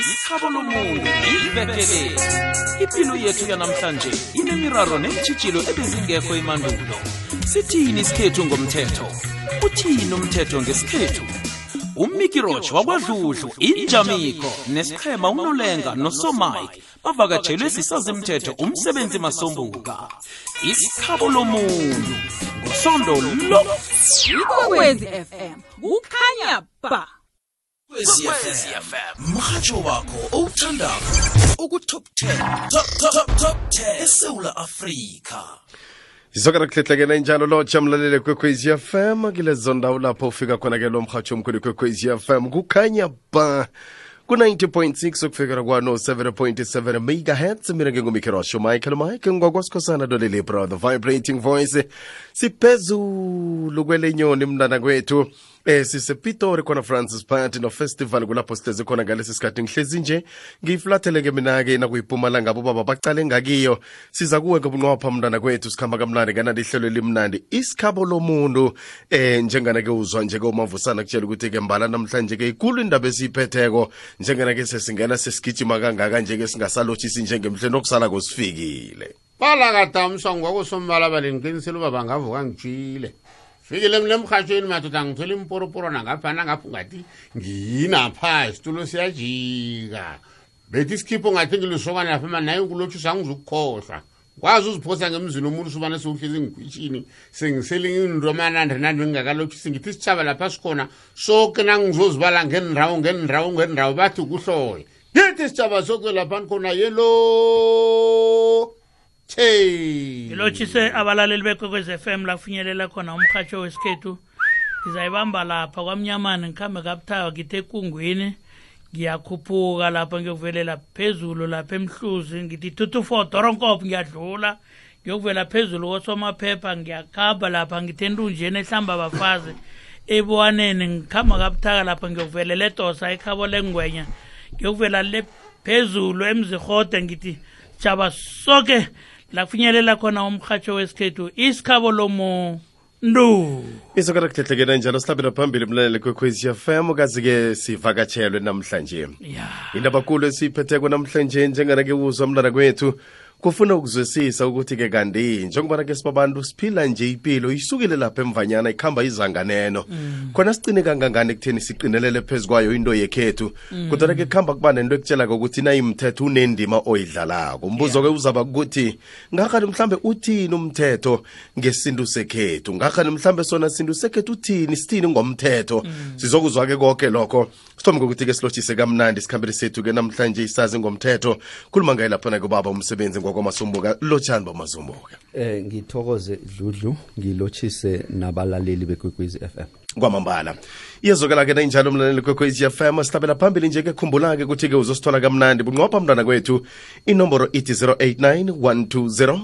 isikhabo lomuntu ivekele impilo yethu yanamhlanje inemiraro neentshijilo ebezingekho emandulo. Sithini isikhethu ngomthetho? Uthini umthetho ngesikhethu? Umiki roch wakwadludlu injamiko nesiqhema unolenga nosomike bavakatshelwe sisazimthetho umsebenzi masombuka. Isikhabo lomuntu ngosondo lo. Ikwekwezi fm kukhanya ba FM mhatsho wakho owuthandako. Ukutop 10 top, top, top, top 10 esewula afrika. Izokana kuhlehlekela njalo lotsha mlalele kwekwezi fm kilezo ndawo lapho ufika khona ke lo mhatsho omkhulu kwekwezi fm kukhanya ba ku-90.6 ukufikela kwano-7.7 megahertz. Mina ngingumikherosho michael mike ngokwasikhosana dolele brother vibrating voice. Siphezulu kwelenyoni mntana kwethu eh sisepitori khona francis party nofestival kulapho sihlezi khona ngalesi sikhathi. Ngihlezi nje ngiyiflathele-ke mina-ke nakuyipumalanga bobaba bacale ngakiyo. Siza kuwe ngobunqopha mntana kwethu sikhamba kamnandi kanandi ihlelo elimnandi. Isikhabo lomuntu eh njengana-ke uzwa nje-ke umavusana kutshela ukuthi-ke mbala namhlanje-ke ikulu indaba esiyiphetheko. Njengana-ke sesingena sesigijima kangaka nje-ke singasalotshisi njengemhleni okusala kosifikile. Balakadamswa ngokwakusombalabale ngiqinisele uba bangavuka ngitshile. Fikile mle mhatshweni madoda ngithole imporoporo nangaphana ngapho ngathi nginapha isitulo siyajika. Bethi isikhipho ngathi ngilusokana lapha ma naye kulotshisa ngizukukhohlwa kwazi uziphosa ngemzini omuntu subane sewuhlezi ngikwitshini sengiselinye into amanandanandi bengingakalotshisi ngithi isitshaba lapha sikhona soke nangizozibala ngenirawo ngenirawo ngenirawo bathi kuhloye ngithi isitshaba soke lapha khona yelo ngilotshise abalaleli bekwekwez FM lafinyelela khona umhatsho wesikhethu. Ngizayibamba lapha kwamnyamana ngikhambe kabuthaka ngithe ekungwini. Ngiyakhuphuka lapha ngiyokuvelela phezulu lapha emhluzi. Ngithi two four doronkop ngiyadlula. Ngiyokuvela phezulu kosomaphepha ngiyakhamba lapha ngithe entunjeni ehlamba abafazi ebuwaneni. Ngikhamba kabuthaka lapha ngiyokuvelela edosa ekhabo lengwenya. Ngiyokuvela le phezulu emzihode ngithi jaba soke lafinyelela khona umhatsho wesikhethu isikhabo lomuntu izokana kuhlehlekela njalo sihlabela phambili mlalele kwekwezi fm kazi-ke sivakatshelwe namhlanje. Ya. Indaba kulu esiyiphetheko namhlanje njengana-ke uzwa mntana kwethu kufuna ukuzwisisa ukuthi-ke kanti njengoba-ke sibabantu siphila nje impilo isukile lapha emvanyana ikhamba izanganeno mm. khona sicine kangangani ekutheni siqinelele phezu kwayo into yekhethu? Mm. kodwa-ke kuhamba kuba nento ekutshela ukuthi nayimthetho unendima oyidlalako. Umbuzo-ke uzaba ukuthi ngakhani mhlambe uthini umthetho ngesintu sekhethu? Ngakhani mhlambe sona sintu sekhethu uthini sithini ngomthetho? Mm. sizokuzwa-ke konke lokho. Sithombe ukuthi-ke silotshise kamnandi sikhambeli sethu-ke namhlanje isazi ngomthetho. Khuluma ngaye laphana kubaba umsebenzi ngokwamasumbuka lotshani bamasumbuka eh ngithokoze dludlu ngilotshise nabalaleli bekwekwezi FM kwamambala iyezokala-ke nayinjalo mlaleli kwekwezi fm sihlabela phambili nje-ke khumbula-ke ukuthi-ke uzosithola kamnandi bunqopha mntwana kwethu. Inomboro ithi 089 120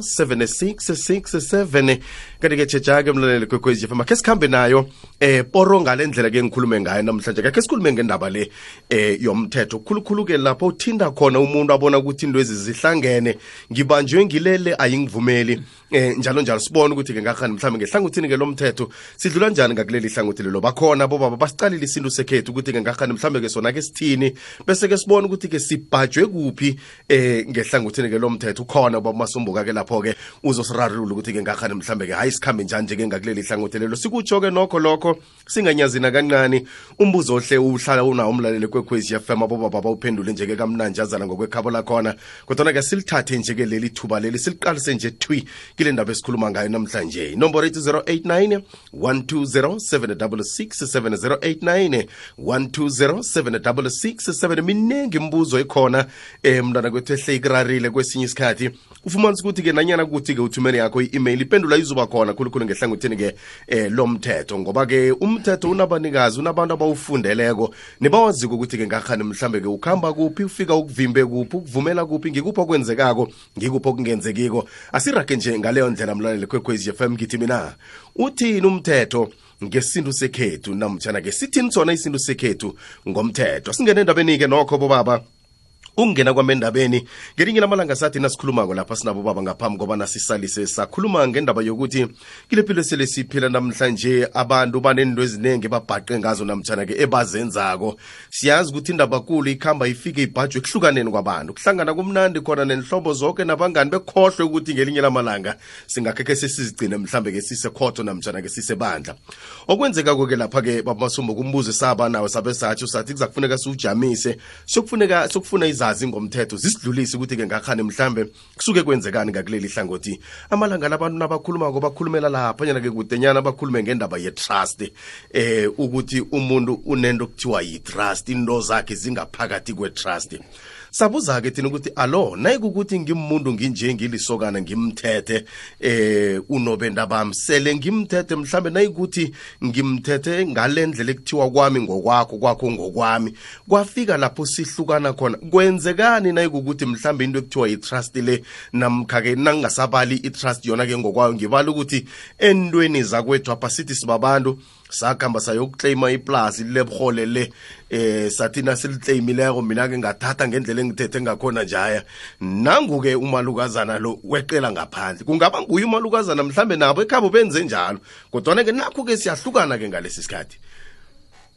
7667 kanti-ke tshetsha-ke mlaleli kwekwezi fm akhe sikhambe nayo eh poro ngale ndlela-ke ngikhulume ngayo namhlanje kakhe sikhulume ngendaba le eh yomthetho. Khulukhulu-ke lapho uthinda khona umuntu abona ukuthi into ezi zihlangene ngibanjwe ngilele ayingivumeli eh njalo njalo. Sibone ukuthi-ke ngakhani mhlawumbe ngehlangothini-ke lomthetho sidlula njani ngakuleli hlangothi lelo bakhona bobaba basicalile isintu sekhethu ukuthi-ke ngakhani mhlawumbe-ke sona-ke sithini? Bese-ke sibone ukuthi-ke sibhajwe kuphi eh ngehlangothini-ke lomthetho. Ukhona ubaba masumbuka-ke lapho-ke uzosirarulula ukuthi-ke ngakhani mhlawumbe-ke hayi sikhambe njani nje-ke ngakuleli hlangothi lelo? Sikutsho-ke nokho lokho singanyazina kancane. Umbuzo ohle uhlala unawo umlaleli kwekhwezi fm abobaba bawuphendule nje-ke kamnanjazana ngokwekhabo lakhona. Kodwana-ke silithathe nje-ke leli thuba leli siliqalise nje twi kile ndaba esikhuluma ngayo namhlanje inomboro ethi 089 120 766 minengi imibuzo ekhona um mntwana kwethu ehle ikurarile kwesinye isikhathi. Ufumanisa ukuthi-ke nanyana kuthi-ke uthumele yakho i-email ipendula izuba khona khulukhulu ngehlangothini-ke um lomthetho. Ngoba-ke umthetho unabanikazi unabantu abawufundeleko. Nebawaziko ukuthi-ke ngakhani mhlambe-ke ukuhamba kuphi ufika ukuvimbe kuphi ukuvumela kuphi ngikuphi okwenzekako ngikuphi okungenzekiko. Asirage nje ngaleyo ndlela mlaleli kwekwezi fm ngithi mina uthini umthetho ngesintu sekhethu? Namtshana-ke sithini sona isintu sekhethu ngomthetho? Singene endabeni-ke nokho bobaba. Ukungena kwamendabeni ngelinye lamalanga sathi nasikhulumako lapha sinabo baba ngaphambi kobana sisalise sakhuluma ngendaba yokuthi kile philo sele siphila namhlanje abantu banento eziningi babhaqe ngazo namtshana-ke ebazenzako. Siyazi ukuthi indaba kulu ikhamba ifike ibhajwe ekuhlukaneni kwabantu. Kuhlangana kumnandi khona nenhlobo zonke nabangani bekhohlwe ukuthi ngelinye lamalanga singakhekhe sesizigcine mhlambe-ke sisekhotho namtshana-ke sisebandla. Okwenzekako-ke lapha-ke bamasumbu kumbuzo saba nawe sabe satsho sathi kuza kufuneka siwujamise. Sokufuneka sokufuna izazi ngomthetho zisidlulise ukuthi-ke ngakhani mhlambe kusuke kwenzekani ngakuleli hlangothi. Amalanga labantu nabakhulumako bakhulumela laphanyana-ke kudenyana bakhulume ngendaba ye-trust eh ukuthi umuntu unento kuthiwa yi-trust into zakhe zingaphakathi kwe-trust sabuza-ke thina ukuthi alo nayikukuthi ngimuntu nginje ngilisokana ngimthethe eh unobenda bami sele ngimthethe mhlambe nayikuthi ngimthethe ngale ndlela ekuthiwa kwami ngokwakho kwakho ngokwami kwafika lapho sihlukana khona. Kwenzekani nayikukuthi mhlambe into ekuthiwa yi-trust le namkha-ke nangingasabali i-trust yona-ke ngokwayo ngibala ukuthi entweni zakwethu apha sithi sibabantu sakuhamba sayokuclaima iplasi lilebuhole le eh sathi nasiliclaimileko mina-ke ngathatha ngendlela engithethe ngakhona njaya. Nangu-ke umalukazana lo weqela ngaphandle. Kungaba nguye umalukazana mhlambe nabo ekhabo benze njalo kodwana-ke nakho-ke siyahlukana-ke ngalesi sikhathi.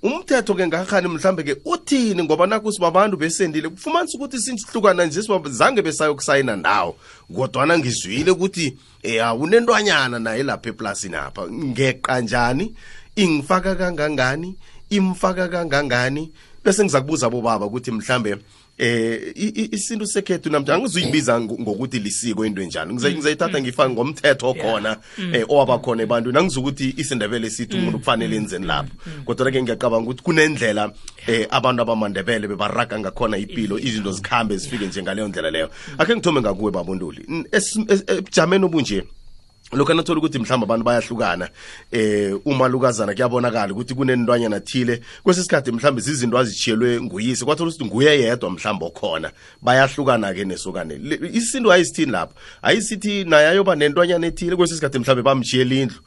Umthetho-ke ngakhani mhlambe-ke uthini? Ngoba nakho sibabantu besendile kufumanisa ukuthi sihlukana nje zange besayokusayina ndawo. Kodwana ngizwile ukuthi um awunentwanyana naye lapha eplasini apha. Ngeqa njani ingifaka kangangani? Imfaka kangangani? Bese ngiza kubuza bobaba ukuthi mhlambe eh i- i- isintu sekhethu namhlanje angizuyibiza ngokuthi lisiko into enjalo ngizayithatha ngifake ngomthetho okhona eh owabakhona ebantwini. Angizukuthi isindebele sithi umuntu kufanele enzeni lapho. Kodwa ke ngiyacabanga ukuthi kunendlela eh abantu abamandebele bebaraga ngakhona ipilo izinto zikhambe zifike njengaleyo ndlela leyo. Akhe ngithome ngakuwe babunduli. Ebujameni obunje lokhu anathola ukuthi mhlawumbe abantu bayahlukana eh umalukazana kuyabonakala ukuthi kunentwanyana thile. Kwesisikhathi mhlawumbe zizinto azitshiyelwe nguyise kwathola ukuthi nguye yedwa mhlawumbe okhona. Bayahlukana-ke nesokane. Isinto ayisithini lapho? Ayisithi naye ayoba nentwanyana ethile kwesisikhathi mhlawumbe bamjiyela indlu.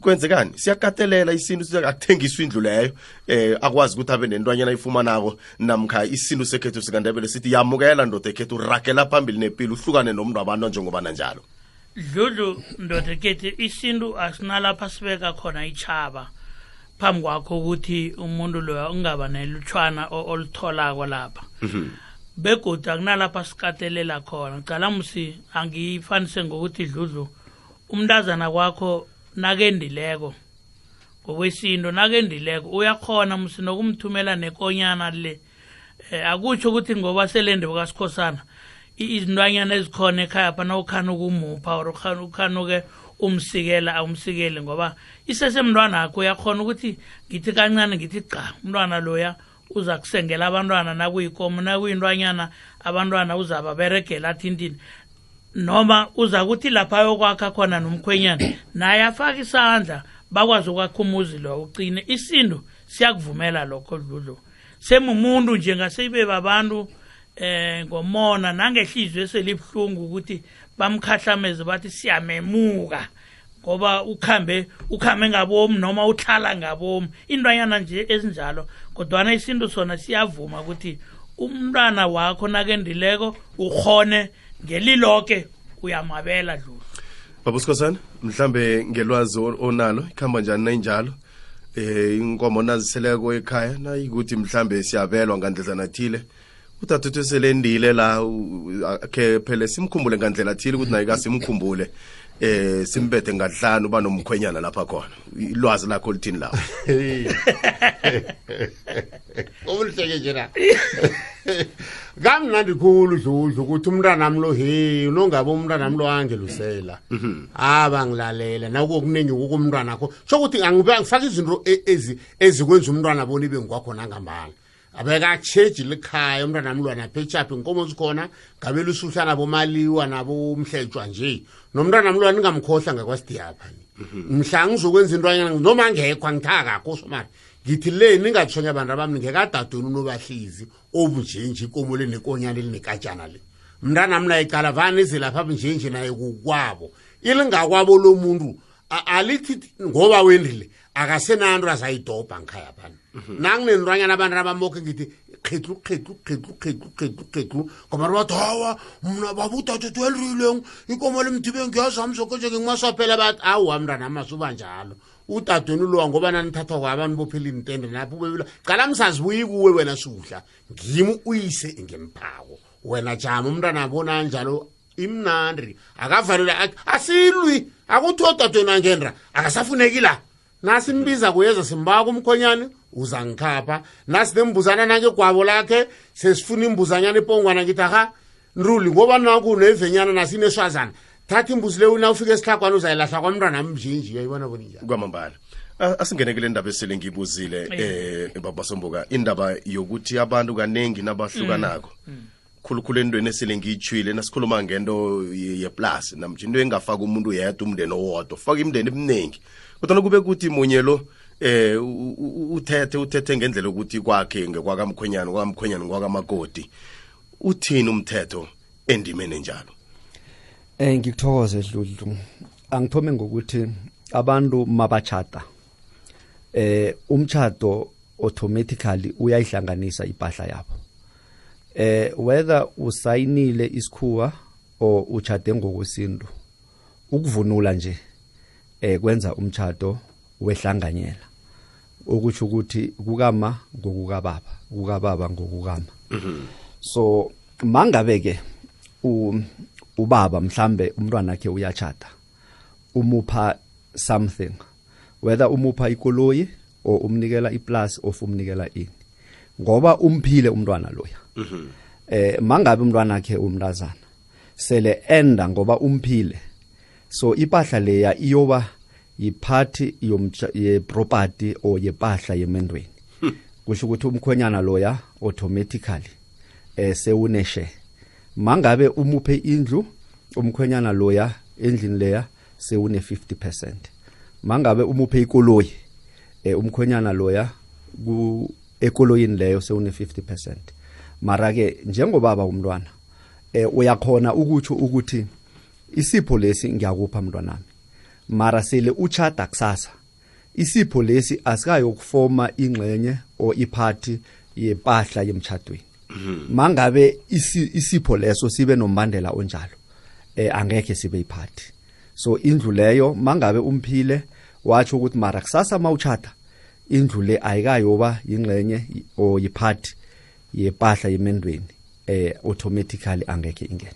Kwenzekani? Siyakatelela isintu akuthengiswa indlu leyo eh akwazi ukuthi abe nentwanyana ayifumanako namkha isintu sekhethu sikandebele sithi yamukela ndoda ekhethu rakela phambili nempilo uhlukane nomntu abantu njengoba njalo dludlu ndoda kethi isintu asinalapha sibeka khona ichaba phambi kwakho ukuthi umuntu loyo ungaba nelutshwana olutholako lapha. Begodu akunalapha sikatelela khona. Cala musi angiyifanise ngokuthi dludlu umntazana kwakho nakendileko ngokwesinto nakendileko uyakhona musi nokumthumela nekonyana le. Eh, akutsho ukuthi ngoba selende bukasikhosana izintwanyana ezikhona ekhaya phana ukhana ukumupha or ukhana- ukhana-ke umsikela awumsikeli ngoba isesemntwana akho uyakhona ukuthi ngithi kancane ngithi ca umntwana loya uza kusengela abantwana nakuyikomo nakuyintwanyana abantwana uzaba beregela athintini noma uza kuthi lapha yokwakha khona nomkhwenyana naye afake isandla bakwazi ukwakha umuzi lo ucine isintu siyakuvumela lokho dludlu. Semumuntu nje ngasibe babantu eh ngomona nangehlizwe eselibuhlungu ukuthi bamkhahlameze bathi siyamemuka. Ngoba ukhambe ukhambe ngabomu noma uhlala ngabomu. Intwanyana nje ezinjalo kodwana isintu sona siyavuma ukuthi umntwana wakho nakendileko ukhone ngeliloke uyamabela dlulu babusikhosana mhlambe ngelwazi onalo ikhamba njani nayinjalo? Eh inkomo naziseleko ekhaya nayikuthi mhlambe siyabelwa ngandledlana thile. Udathethu selendile la akhe phele simkhumbule ngandlela thile ukuthi naye kasimkhumbule. Eh simbethe ngadlana uba nomkhwenyana lapha khona. Ilwazi lakho lithini lawo obulihleke nje na kamnandi khulu dludlu ukuthi umntanami lo he nongabe umntanami lo angelusela. Aba ngilalela nakukuningi kukumntwana kho sho ukuthi angibe ngifaka izinto e- ezi- ezikwenza umntwana bona ibe ngikwakhona ngambala abekatsheji likhaya umntanami lwana phechaphi inkomo zikhona ngabe lusuhla nabomaliwa nabomhletshwa nje. Nomntanami lwana ningamkhohlwa ngakwasidiyapha mhla ngizokwenza intwanyana noma ngekho angithakakho somari ngithi le ningatshonya abantu abami ngekadadeni unobahlizi obunjenje ikomo le nekonyana elinekatshana le. Mntanami naye cala vane ezilapha bunjenje naye kukwabo ilingakwabo lo muntu alithi ngoba wendile akasenanto azayidobha ngikhaya Mhm. nang ne nrwanyana bana ba moke ngiti kgetlu kgetlu kgetlu kgetlu kgetlu kgetlu komare batho awa mna babutatete elirileng ikomo le mthibeng ke yazamsoko njengengmasaphela bathi awa mntana amasuba njalo. Utatweni lowa ngoba nanithathwa kwabantu bophela intende napho ubebila cala msazibuyi kuwe wena suhla ngimi uyise ngimphako wena jama umntana abona njalo imnandri akavalelwa asilwi akuthiwa utatweni angenra akasafunekila nasimbiza kuyeza simba kumkhonyane nasi ngikhapha nake nangegwabo lakhe sesifuna imbuzanyana epongwana ngithi aha nruli ngoba nakunevenyana nasineswazana thatha imbuzi leyo na ufike esihlagwana uzayilahla kwamntwana mnjinji uyayibona boninjani kwamambala A- asingene kule ndaba esele ngibuzile eh. babasomboka indaba yokuthi abantu kaningi nabahlukanako khulukhulu entweni esele ngiyitshwile nasikhuluma ngento yeplasi yeplus into engafaka umuntu yedwa umndeni owodwa. Faka imndeni eminingi kodwa kube kuthi munye lo eh uthethe uthethe ngendlela yokuthi kwakhe ngekwakamkhwenyana kwakamkhwenyana ngwakamakoti uthini umthetho endimeni njalo Eh ngikuthokoze Dludlu. Angithome ngokuthi abantu mabachata eh umchato automatically uyayihlanganisa impahla yabo. Eh whether usayinile isikhuwa or uchade ngokwesintu ukuvunula nje eh kwenza umchato wehlanganyela. Ukuthi ukuthi kukama ngokukababa, kukababa ngokukama. so mangabe ke ubaba mhlambe umntwana wakhe uyachata umupha something whether umupha ikoloyi or umnikela iplus of umnikela ini ngoba umphile umntwana loya eh mangabe umntwana wakhe umntazana sele enda ngoba umphile so ipahla leya iyoba yiphathi ye-property or yepahla yemendweni. Kusho ukuthi umkhwenyana loya automatically eh sewuneshe. Mangabe umuphe indlu umkhwenyana loya endlini leya sewune 50% mangabe umuphe ikoloyi eh umkhwenyana loya ku ekoloyini leyo sewune 50% mara ke njengobaba umntwana eh uyakhona ukuthi ukuthi isipho lesi ngiyakupha mntwanami. Mara sele uchada kusasa. Isipho lesi asikayokufoma ingxenye or iphathi yempahla yemchadweni mangabe isi- isipho leso sibe nombandela onjalo eh angeke sibe iphathi. So indlu leyo mangabe umphile watsho ukuthi mara kusasa mawuchata indlu le ayikayoba ingxenye or yiphathi yempahla yemendweni eh automatically angeke ingene.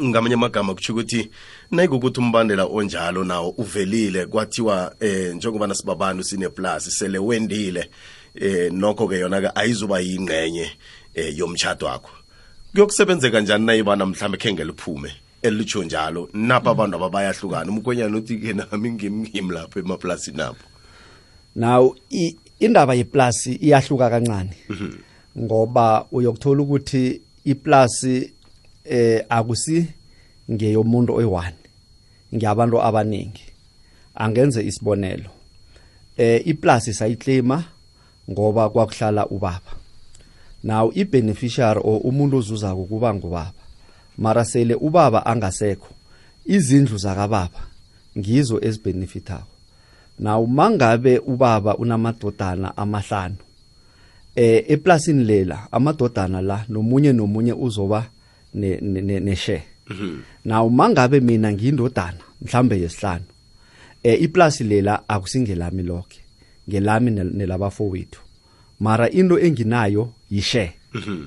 Ngamanye amagama kutsho ukuthi nayikukuthi umbandela onjalo nawo uvelile kwathiwa eh njengoba nasibabantu sineplus sele wendile eh nokho ke yona ke ayizuba yingxenye eh yomtchado wakho. Kuyokusebenzeka njani nayibana mhlambe kenge liphume elitsho njalo napha abantu ababayahlukana umkhwenyana uthi ke nami ngimngimi lapho emaplasini nabo. Now indaba yeplus iyahluka kancane ngoba uyokuthola ukuthi iplus eh akusi ngeyomuntu oyi1 ngiyabantu abaningi. Angenze isibonelo. Eh iplus sayiclaima ngoba kwakuhlala ubaba. Now ibeneficiary or umuntu ozuzako kuba ngubaba mara sele ubaba angasekho izindlu zakababa ngizo ezibenefitako naw mangabe ubaba unamadodana amahlanu eh eplasini lela amadodana la nomunye nomunye uzoba ne ne- ne- naw mangabe mina ngiyindodana mhlambe yesihlanu eh iplasi lela akusingelami lokhe ngelami nel- nelabafowethu mara into enginayo yishare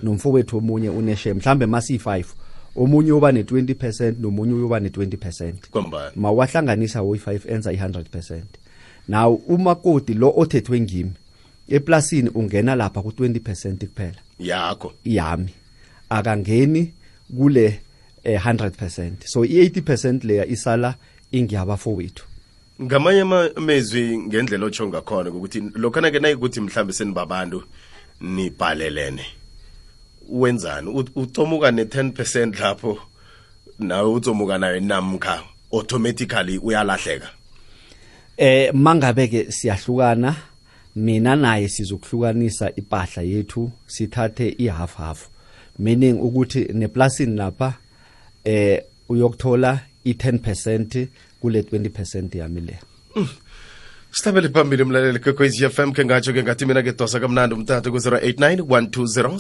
nomfowethu omunye une-share mhlambe masiyi-5 omunye uba ne-20 nomunye uyoba ne-20 kwambala mawahlanganisa wo-5 enza i-100% now umakoti lo othethwe ngimi eplasini ungena lapha ku-20% kuphela. Yakho. Yami. Akangeni kule 100% so i-80% leya isala ingiyabafowethu ngamanye amezwi ngendlela otsho ngakhona ukuthi lokhana ke nayikuthi mhlambe senibabantu nibhalelene wenzani? U- utomuka ne-10 lapho nawe utsomuka nayo namkha automatically uyalahleka? Eh mangabe ke siyahlukana mina naye sizokuhlukanisa impahla yethu sithathe i-half half. Meaning ukuthi neplasini lapha eh uyokuthola i-10% kule 20% yami le. Sihlabele phambili mlaleli kwekwezi fm ke ngatsho ke ngathi mina ke dosa kamnandi umtata ku-089 120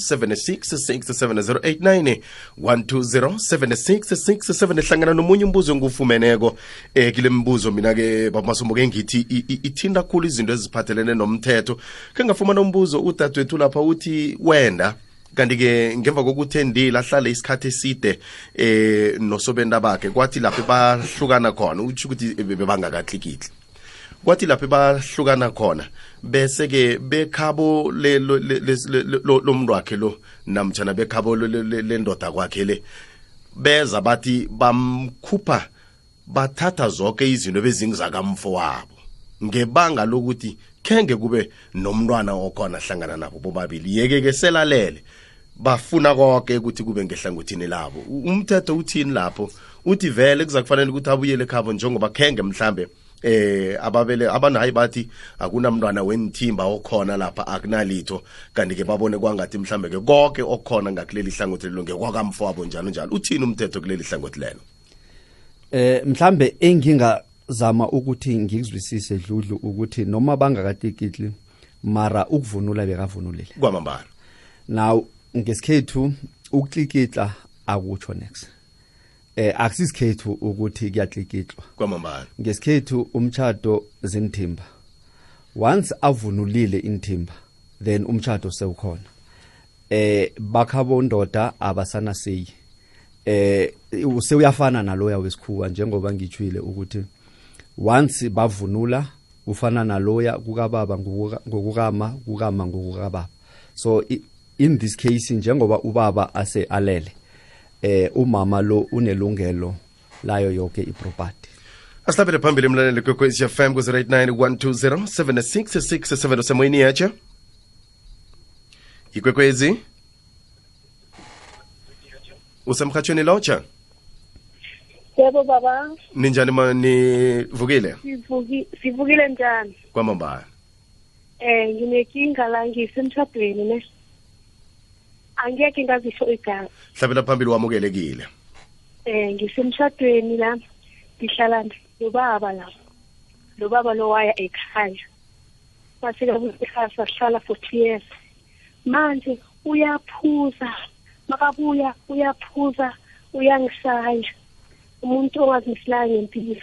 7667 089 hlangana nomunye umbuzo engufumeneko eh kile mibuzo mina ke bamasombo ke ngithi i- i- ithinta khulu izinto eziphathelene nomthetho. Ke ngafumana umbuzo udadewethu lapha uthi wenda kanti-ke ngemva kokuthi endile ahlale isikhathi eside eh nosobenda bakhe kwathi lapho bahlukana khona utsho ukuthi bebangakatlikitli kwathi lapho bahlukana khona bese ke bekhabo lomntu wakhe lo namtshana bekhabo le- le- le- lendoda kwakhe le beza bathi bamkhupha bathatha zonke izinto bezingizakamfo wabo ngebanga lokuthi khenge kube nomntwana okhona hlangana nabo bobabili. Yeke ke selalele bafuna konke ukuthi kube ngehlangothini labo. Umthetho uthini lapho? Uthi vele kuza kufanele ukuthi abuyele ekhabo njengoba khenge mhlambe eh ababele hayi bathi akunamntwana wenithimba okhona lapha akunalitho. Kanti ke babone kwangathi mhlambe ke konke okhona ngakuleli hlangothi lelo ngekwakamfo wabo njalo njalo. Uthini umthetho kuleli hlangothi lelo? Eh mhlambe engingazama ukuthi ngikuzwisise dludlu ukuthi noma bangakatikitli mara ukuvunula bekavunulile. Kwamambala. Now ngesikhethu ukuklikitla akutsho next eh akusisikhethu ukuthi kuyaklikitlwa kwamambala. Ngesikhethu umtshato zinthimba once avunulile inthimba then umtshato sewukhona. Eh bakhabo ndoda abasana seyi eh useyafana naloya wesikhuwa njengoba ngitshwile ukuthi once bavunula ufana naloya kukababa ngokuka- ngokukama kukama ngokukababa so in this case njengoba ubaba ase alele eh umama lo unelungelo layo yonke iproperty. Asihlabele phambili mlaleli kwekwezi fm ku-089 120 766 semoyini yatsha yikwekwezi usemhatshweni lotsha yebo baba. Ninjani ma nivukile? Sivuki- sivukile njani? Kwamambala. Eh nginekinga la ngisemshadweni ne angeke ngazisho igama. Hlabela phambili wamukelekile. Eh ngisemshadweni la ngihlala nobaba la lo baba lo waya ekhaya. Masika ekhaya sahlala for two years. Manje uyaphuza makabuya uyaphuza uyangisaya umuntu ongazimisilanga ngempilo.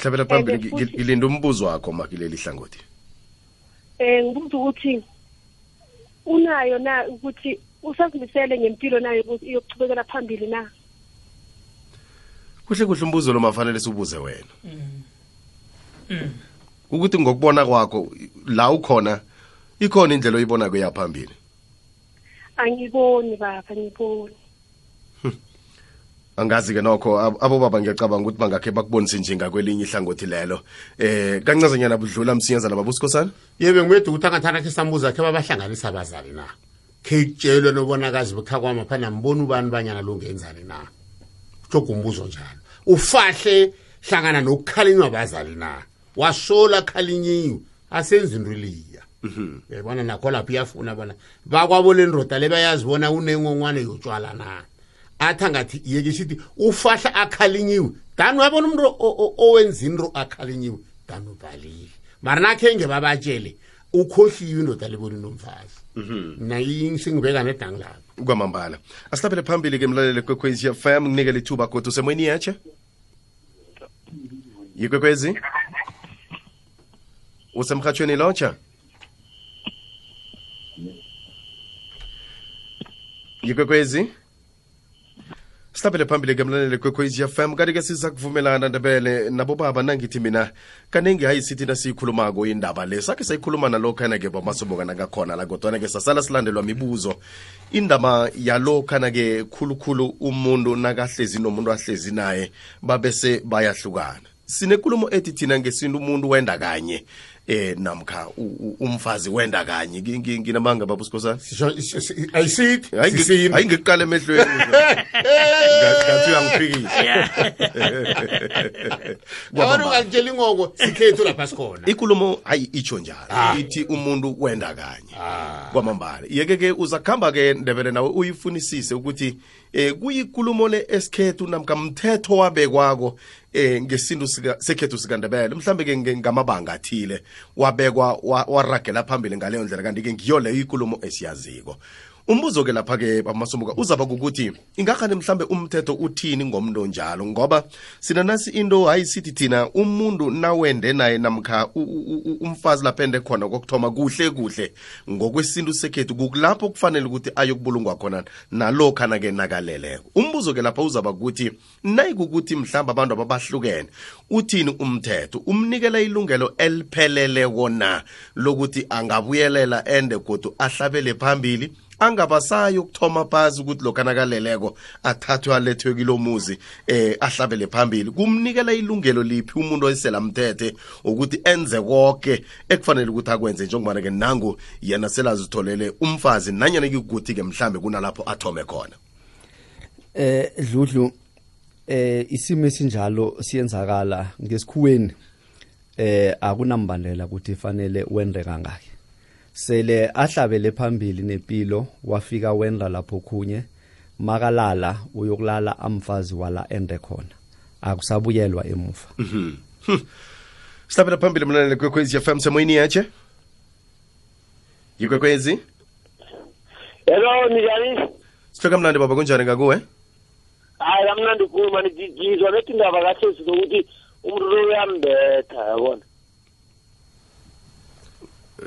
Hlabela phambili ngi- futhi- ngilinda umbuzo wakho makileli hlangothi. Eh ngibuza ukuthi unayo na ukuthi usazimisele ngempilo nayo ukuthi iyokuchubekela phambili na? Kuhle kuhle umbuzo lo mafanele siwubuze wena. Ukuthi ngokubona kwakho la ukhona ikhona indlela oyibona kweyaphambili angiboni baba angiboni. Angazi ke nokho ab- abobaba ngiyacabanga ukuthi bangakhe bakubonise njinga kwelinye ihlangothi lelo. Eh kancazanyana budlula msinyazana babusikhosana yebe ngwedwa ukuthi angathana khe sambuza khe babahlanganisa abazali na? Khe kutshelwe nobonakazi bekhakwama phana mbona ubani banyana lungenzani na? Kutshoga umbuzo njalo. Ufahle hlangana nokukhalinywa abazali na? Wasola khalinyiwe asenzi into eliya. Yabona nakho lapho iyafuna bona. Bakwabo le ndoda le bayazibona unengongwane yotshwala na athi angathi yeke sithi ufahla akhalinyiwe. Dani wabona umuntu o- o- owenza into akhalinyiwe? Dani ubhalile mara nakhenge babatshele ukhohliwe indoda leboni nomfazi nayi singibeka nedang lapho kwamambala asihlaphele phambili ke mlaleli kwekwezi fm nginikele ithuba kodwa usemoyeni yatshe yikwekwezi usemhatshweni lotsha yikwekwezi sihlaphele phambili ke mlaleli kwekwezi fm kanti ke siza kuvumelana ndebele nabo baba nangithi mina kaningi hayi sithi nasiyikhulumako indaba le. Sakhe sayikhuluma nalokhana ke bamasobokana kakhona la kodwana ke sasala silandelwa mibuzo. Indaba yalokhana ke khulukhulu umuntu nakahlezi nomuntu ahlezi naye babese bayahlukana. Sinekulumo ethi thina ngesintu umuntu wenda kanye. Eh namkha umfazi wenda kanye. Ngi- ngi- nginamanga si- si- ayisithi hayi ngi- ngikuqala emehlweni. Ngathi uyangiphikisa ingoko sikhethu lapha sikhona. Ikulumo hayi itsho njalo. Ithi umuntu wenda kanye. Kwamambala. Yeke ke uzakuhamba ke ndebele nawe uyifunisise ukuthi eh kuyikulumo le esikhethu namka mthetho wabekwako eh ngesintu sika- sekhethu sikandebele. Mhlambe ke ngamabanga athile wabekwa wa- waragela phambili ngaleyo ndlela. Kanti ke ngiyo leyo ikulumo esiyaziko. Umbuzo ke lapha ke bamasomuka uzaba kukuthi ingakhani mhlambe umthetho uthini ngomntu njalo ngoba sinanasi into hayi sithi thina umuntu nawende naye namkha umfazi lapha ende khona kokuthoma kuhle kuhle. Ngokwesintu sekhethu kukulapho kufanele ukuthi ayokubulungwa khona nalokhana ke nakaleleko umbuzo ke lapha uzaba kukuthi nayikukuthi mhlambe abantu ababahlukene uthini umthetho? Umnikela ilungelo elipheleleko na lokuthi angabuyelela ende godu ahlabele phambili angabasayi ukuthoma phasi ukuthi lokhu nakaleleko athathwe alethwe kilomuzi eh ahlabele phambili. Kumnikela ilungelo liphi umuntu oyisela mthethe ukuthi enze konke ekufanele ukuthi akwenze njengobana ke nangu yena selazitholele umfazi nanyana kikuthi ke mhlambe kunalapho athome khona? Eh dludlu eh isimo esinjalo siyenzakala ngesikhuweni eh akunambandela ukuthi fanele wende kangaki. Sele ahlabele phambili nempilo wafika wenda lapho khunye makalala uyokulala amfazi wala ende khona. Akusabuyelwa emuva. Sihlabela phambili mlaleli kwekwezi fm semoyini yatshe yikwekwezi? Hello njani? Sihloka mnandi baba kunjani ngakuwe? Hayi kamnandi khulu mani ngizwa lethi indaba kahle zokuthi umuntu lo uyambetha yabona?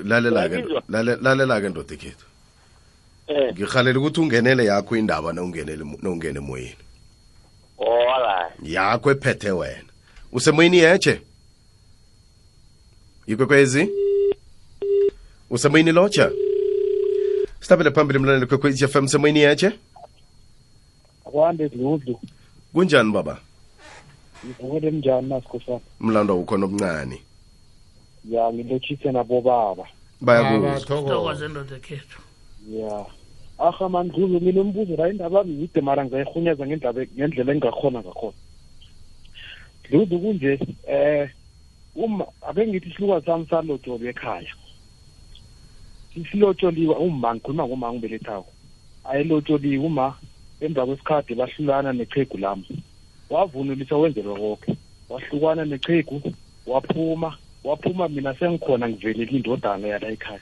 Lalela-ke lalela-ke ndoda ekhethu eh. Ngirhalela ukuthi ungenele yakho indaba nawungene emoyeni. Oh yakho ephethe wena. Usemoyini yeche yikwekwezi usemoyini lotsha sihlabele phambili mlaleli kwekwezi fm semoyini yeche akwande dludlu kunjani baba? Ngivukele njani nasikhosana mlando ukhona obuncane ya ngilotshise nabo baba. Bayakuzwa thokoze ndoda ekhethu ya. Aha mandlulu nginombuzo la indaba yami yide mara ngizayirhunyeza ngendaba ngendlela engingakhona ngakhona. Dludlu kunje eh uma ake ngithi isilukazi sami salotsholwe ekhaya silotsholiwe uma ngikhuluma ngoma ngibelethako ayilotsholiwe uma emva kwesikhathi bahlulana nechegu lami. Wavunulisa wenzelwa konke wahlukana nechegu waphuma. Waphuma mina sengikhona ngivelele indodana yala ekhaya.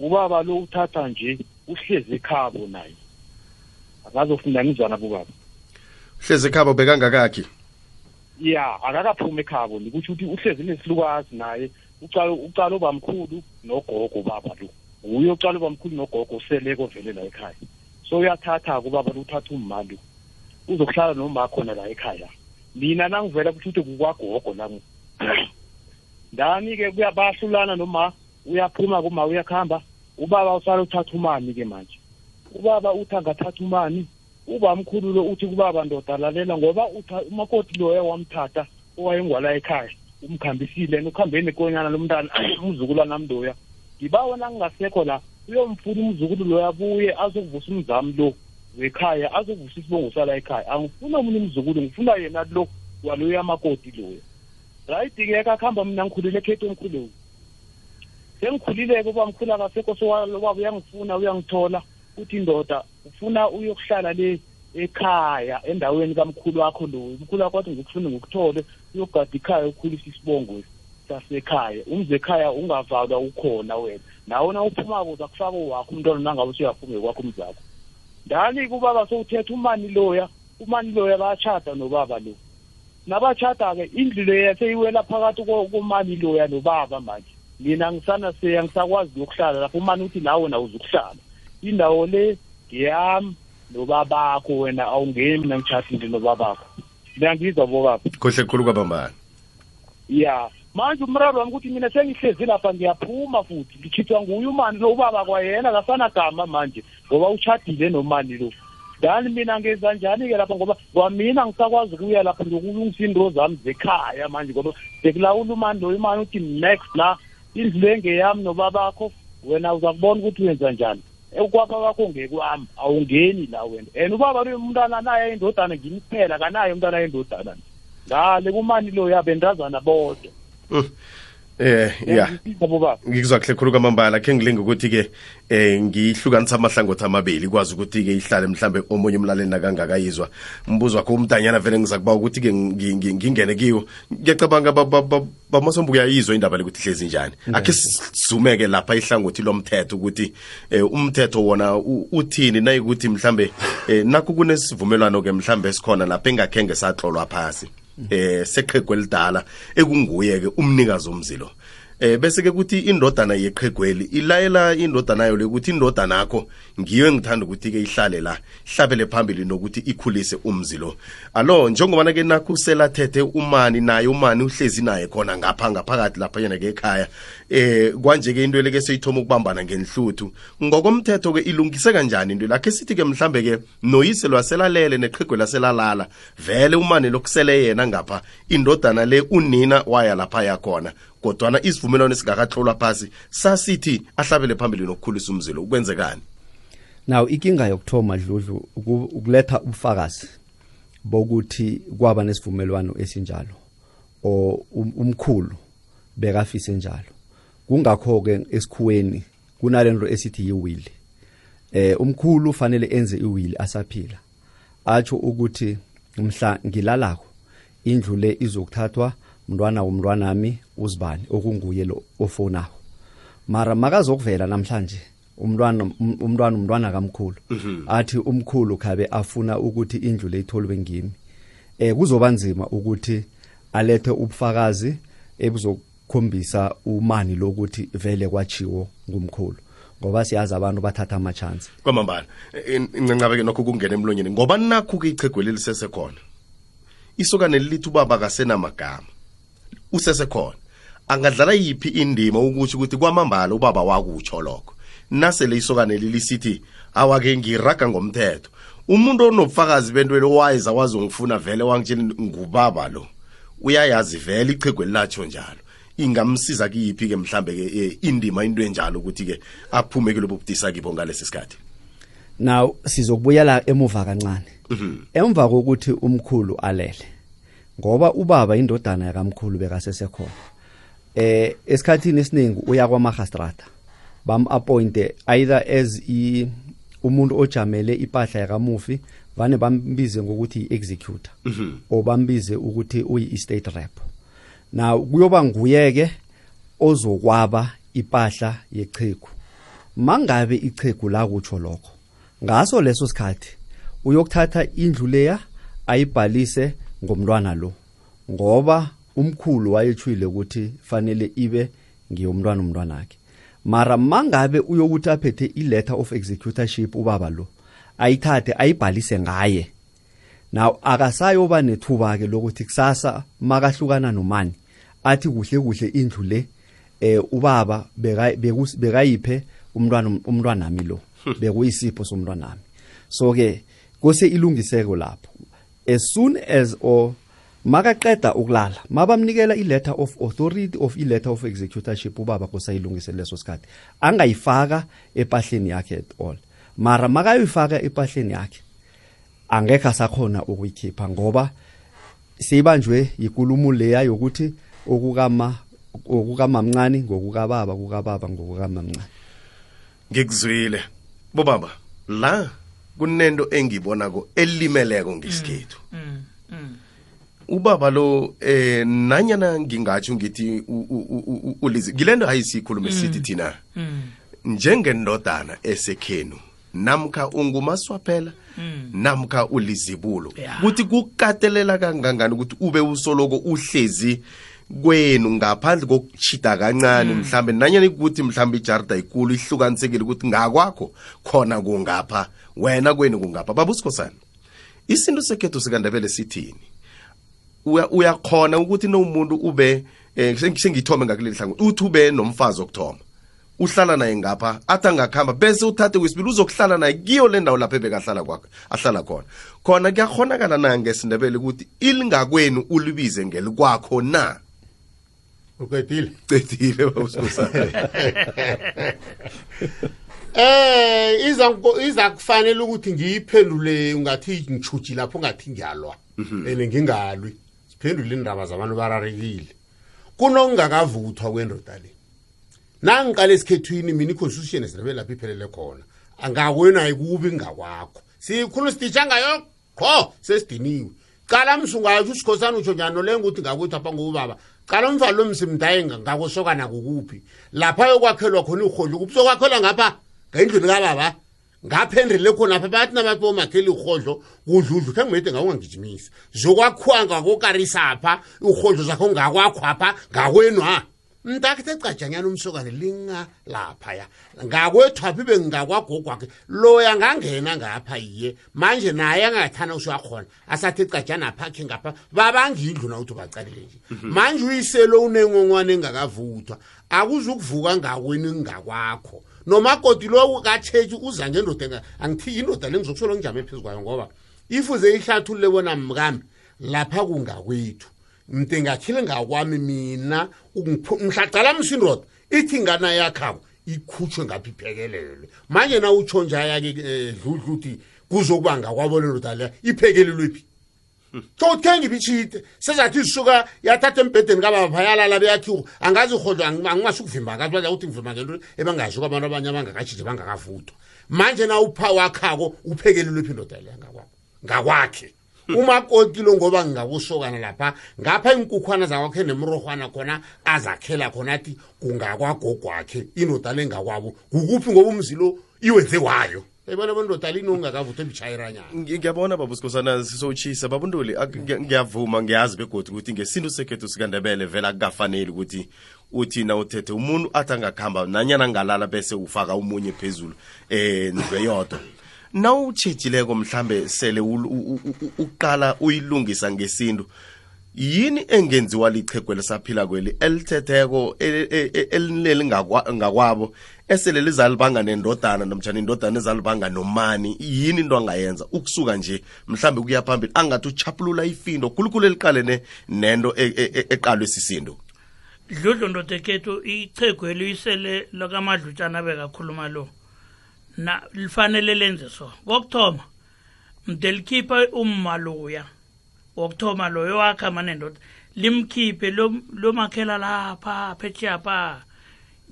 Ubaba lo uthatha nje uhlezi ekhabo naye. Akazofunda ngizwana bobaba. Hlezi ekhabo bekangakakhi? Ya akakaphumi ekhabo nikutsho ukuthi uhlezi nesilukazi naye. Ucala ucala ubamkhulu nogogo baba lo. Nguye ucala ubamkhulu nogogo useleko vele la ekhaya. So uyathatha-ke ubaba lo uthatha umali uzokuhlala noma khona la ekhaya. Mina nangivela kusho ukuthi kukwagogo la ndani-ke kuyabahlulana noma uyaphuma kuma uyakuhamba ubaba usala uthatha umani-ke manje? Ubaba uthi angathatha umani ubamkhulu lo uthi kubaba ndoda lalela ngoba utha- umakoti loya wamthatha owayengwala ekhaya umkhambisile. And ukuhambeni nekonyana lomntana umzukulwana nami loya. Ngibawa nangingasekho la uyomfuna umzukulu loya abuye azokuvusa umzami lo wekhaya azokuvusa isibongo sala ekhaya. Angifuna omunye umzukulu ngifuna yena lo waloya makoti loya. Rayidi-ke kakuhamba mina ngikhulile ekhethu omkhulu sengikhulile-ke ubamkhulu akasekho sowababa uyangifuna uyangithola. Uthi indoda ufuna uyokuhlala le ekhaya endaweni kamkhulu wakho lo. Umkhulu wakho wathi ngikufuna ngikuthole uyogada ikhaya ukhulisa isibongo sasekhaya. Umze ekhaya ungavalwa ukhona wena. Nawe na uphumako uzakufaka wakho umntwana nangabe usuyaphuma kwakho umzakho. Ndani-ke ubaba sowuthetha umani loya? Umani loya bayatshada nobaba lo. Nabatshada-ke indlu leya seyiwela phakathi ko- komani loya nobaba manje. Mina ngisana seya ngisakwazi yokuhlala lapho. Umani uthi nawe na uzukuhlala indawo le ngeyami nobabakho wena awungeni mina ngitshadile nobabakho. Ngiyangizwa bobaba. Kuhle khulu kwabambani ya manje umraro wami ukuthi mina sengihlezi lapha ngiyaphuma futhi. Ngikhithwa nguye umani lo ubaba kwayena kasanagama manje ngoba utshadile nomani lo. Dani mina ngenza njani-ke lapha? Ngoba kwamina ngisakwazi ukuya lapha ngiyokulungisa into zami zekhaya manje ngoba sekulawula umani lo imani uthi next la indlu le ngeyami nobabakho wena uza kubona ukuthi wenza njani? Ukwakha kwakho ngekwami awungeni la wena. And ubaba lo umntwana naye indodana ngimi kuphela kanaye umntwana yendodana. Ngale kumani lo yabe ndazana bodwa. Mm. Eh ya ngikuzwa kuhle khulu kwamambala. Khe ngilinga ukuthi-ke eh ngihlukanisa amahlangothi amabili ikwazi ukuthi-ke ihlale mhlambe omunye umlaleli nakangakayizwa. Mbuzo wakho umdanyana vele ngizakuba ukuthi-ke ngi- ngi- ngingene kiwo. Ngiyacabanga ba- ba- ba- bamasombe uyayizwa indaba le ukuthi hlezi njani. Akhe sizumeke lapha ihlangothi lomthetho ukuthi eh, umthetho wona uthini? Nayikuthi mhlambe eh, nakho kunesivumelwano-ke mhlambe esikhona lapha engakhenge satlolwa phasi. Eh seqhegu elidala ekunguye ke umnikazi omzilo eh bese ke kuthi indodana yeqhegweli ilayela indodana yayo lekuthi indodana yakho ngiyo engithanda ukuthi ke ihlale la ihlabele phambili nokuthi ikhulise umzilo. Alo njengoba ke nakho selathethe umani naye umani uhlezi naye khona ngapha ngaphakathi lapha yena ke ekhaya eh kwanje ke into leke seyithoma ukubambana ngenhluthu. Ngokomthetho ke ilungise kanjani into lakhe sithi ke mhlambe ke noyise lwaselalele neqhegwe laselalala vele umane lokusele yena ngapha indodana le unina waya lapha yakhona kodwana isivumelwano esingakatlolwa phasi sasithi ahlabele phambili nokukhulisa umzilo ukwenzekani now ikinga yokuthoma dludlu uku- ukuletha ubufakazi bokuthi kwaba nesivumelwano esinjalo o um- umkhulu bekafise njalo. Kungakho ke esikhuweni kunalento esithi yiwill. Eh umkhulu fanele enze iwill asaphila. Atsho ukuthi mhla ngilalako indlu le izokuthathwa mntwana womntwanami uzibani okunguye lo ofonayo. Mara makazokuvela namhlanje umntwana um- umntwana umntwana kamkhulu athi umkhulu khabe afuna ukuthi indlu le itholwe ngimi eh kuzoba nzima ukuthi alethe ubufakazi ebuzokukhombisa umani lokuthi vele kwachiwo ngumkhulu. Ngoba siyazi abantu bathatha ama chance kwamambala incancabe-ke nokho kungena emlonyeni. Ngoba nakho-ke ichegweli lisesekhona isokane lilithi ubaba kasenamagama. Usesekhona. Angadlala yiphi indima ukuthi ukuthi kwamambala ubaba wakutsho lokho? Nasele isokane lilisithi awake ngiraga ngomthetho. Umuntu onobufakazi bentwele wayeza wazongifuna vele wangitshela ngubaba lo uyayazi vele ichegweli latsho njalo. Ingamsiza kiyiphi-ke mhlambe-ke eh, indima into enjalo ukuthi-ke aphume kulobo budisa kibo ngalesi sikhathi? Now sizokubuyela emuva kancane. Emva kokuthi umkhulu alele ngoba ubaba indodana yakamkhulu bekasesekhona eh esikhathini esiningi uya kwamahastrata bam appointe either as i umuntu ojamele ipahla yakamufi vane bambize ngokuthi i-executor. O bambize ukuthi uyi-estate rep. now kuyoba nguyeke ozokwaba ipahla yechegu mangabe ichegu la kutsho lokho ngaso leso sikhathi uyokuthatha indlu leya ayibhalise ngomntwana lo ngoba umkhulu wayetshwile ukuthi fanele ibe ngiyomntwana umntwana wakhe mara mangabe uyokuthi aphethe i-letter of executorship ubaba lo ayithathe ayibhalise ngaye. Now akasayoba nethuba ke lokuthi kusasa makahlukana nomani. Athi kuhle kuhle indlu le eh ubaba bekayiphe umntwana umntwanami lo bekuyisipho somntwanami. So ke kose ilungiseko lapho. As soon as or makaqeda ukulala mabamnikela i-letter of authority of i-letter of executorship ubaba kusayilungise leso sikhathi. Angayifaka epahleni yakhe at all. Mara makayoyifaka epahleni yakhe angekho asakhona ukuyikhipha ngoba seyibanjwe yikulumo leya yokuthi okukama okukamamncane ngokukababa kukababa ngokukamamncane. Ngikuzwile. Bobaba la kunento engibonako elimeleko ngesikhethu. Ubaba lo eh nanyana ngingatsho ngithi u- u- u- u- ulizi ngilento ayisikhulume sithi thina. njengendodana esekhenu namkha ungumaswaphela namkha ulizibulo kuthi kukatelela kangangani ukuthi ube usoloko uhlezi kwenu ngaphandle kokuchida kancane mhlambe nanyani ukuthi mhlambe ijarda ikulu ihlukanisekile ukuthi ngakwakho khona kungapha wena kwenu kungapha. Babusikhosana isinto sekhetho sikandebele sithini? Uya- uyakhona ukuthi nomuntu ube eh seng- sengithome ngakuleli hlangothi uthi ube nomfazi wokuthoma uhlala naye ngapha athi angakuhamba bese uthathe wesibili uzokuhlala naye kiyo le ndawo lapho ebekahlala kwakhe ahlala khona. Khona kuyakhonakala na ngesindebele ukuthi ilingakwenu ulibize ngelikwakho na? Uqedile cedile babusikhosana eh iza nko- iza kufanele ukuthi ngiyiphendule ungathi ngichuji lapho ngathi ngiyalwa. Ene ngingalwi. Siphendule indaba zabantu bararekile kunokungakavuthwa kwendoda le. Nangiqala esikhethwini mina iconstitution esindebele lapho iphelele khona. Angakwenu ayikubi ngakwakho. Sikhulu siditsha ngayo? Qho sesidiniwe. Cala msungatsho usikhosana utsho njani noleyo ukuthi ngakwethu apha ngobaba. qala umvalo msimdaye ngakosokana kukuphi? Lapha yokwakhelwa khona uhodla ukuphi sokwakhelwa ngapha? Ngendlini kababa? Ngaphendrile khonapha bathi nabathi bomakheli urhodlo kudludlu khe ngimede ngawungangijimisa zokwakhiwa ngakokarisapha urhodlo zakho ngakwakhwapha ngakwenwa mntakethe cajanyana umsokane lingalaphaya ngakwethu aphi bengingakwagogwakhe loya ngangena ngapha yiye manje naye angathana usuyakhona asathi cajana apha khe ngapha babangindlu na ukuthi nje. Manje uyiselo unengongwane engakavuthwa. Akuzukuvuka ngakweni ngakwakho nomakoti lo katshetshi uza ngendoda angithi indoda le ngizokusolo ngijame phezu kwayo ngoba ifuze ihlathulule bona mkami lapha kungakwethu mde ngakhile ngakwami mina ungiphu- mhlaqala msindoda ithi ngana yakhabo ikhutshwe ngapha iphekelelwe? Manje na utsho njaya-ke um dludlu uthi kuzokuba ngakwabo le ndoda leya iphekelelwe phi? So uthe ngibitshite sezathi zisuka yathatha embhedeni kababa yalala beyakhiwo angazi urhodlo angimasi ukuvimba kathi baza ukuthi ngivimba ngento ebangaziko abantu abanye abangakatshithe bangakavuthwa manje na upha wakhako uphekelelwe phi indoda leya ngakwabo? Ngakwakhe. Umakoti lo ngoba ngingakusokana lapha ngapha inkukhwana zakwakhe nemrohwana khona azakhela khona athi kungakwagogwakhe indoda engakwabo kukuphi ngoba umzilo iwenze wayo? Ebona bondoda linongakavuthwa ebitshayiranyana Ngi- ngiyabona baba usikhosana sisowutshisa babunduli ngiyavuma ngiyazi begodi ukuthi ngesintu sekhethu sikandebele vele akukafaneli ukuthi uthi na uthethe umuntu athi angakuhamba nanyana ngalala bese ufaka umunye phezulu um ndlu eyodwa nawutshejileko mhlambe sele uqala uyilungisa ngesintu yini engenziwa lichegwe lisaphila kweli elithetheko e- e- e- elineli ngakwa- ngakwabo esele lizalibanga nendodana nomtshana indodana ezalibanga nomani yini into angayenza? Ukusuka nje mhlambe kuya phambili angathi uchaphulula ifindo khulukhulu eliqalene nento eqalwe sisindo. Dludlu ndodekethu ichegu isele lakamadlutshana bekakhuluma lo. Na lifanele lenze so. Kokuthoma mde likhiphe umma loya. Wokuthoma loyo wakhamba nendoda limkhiphe lo- lomakhela lapha pheshiyapha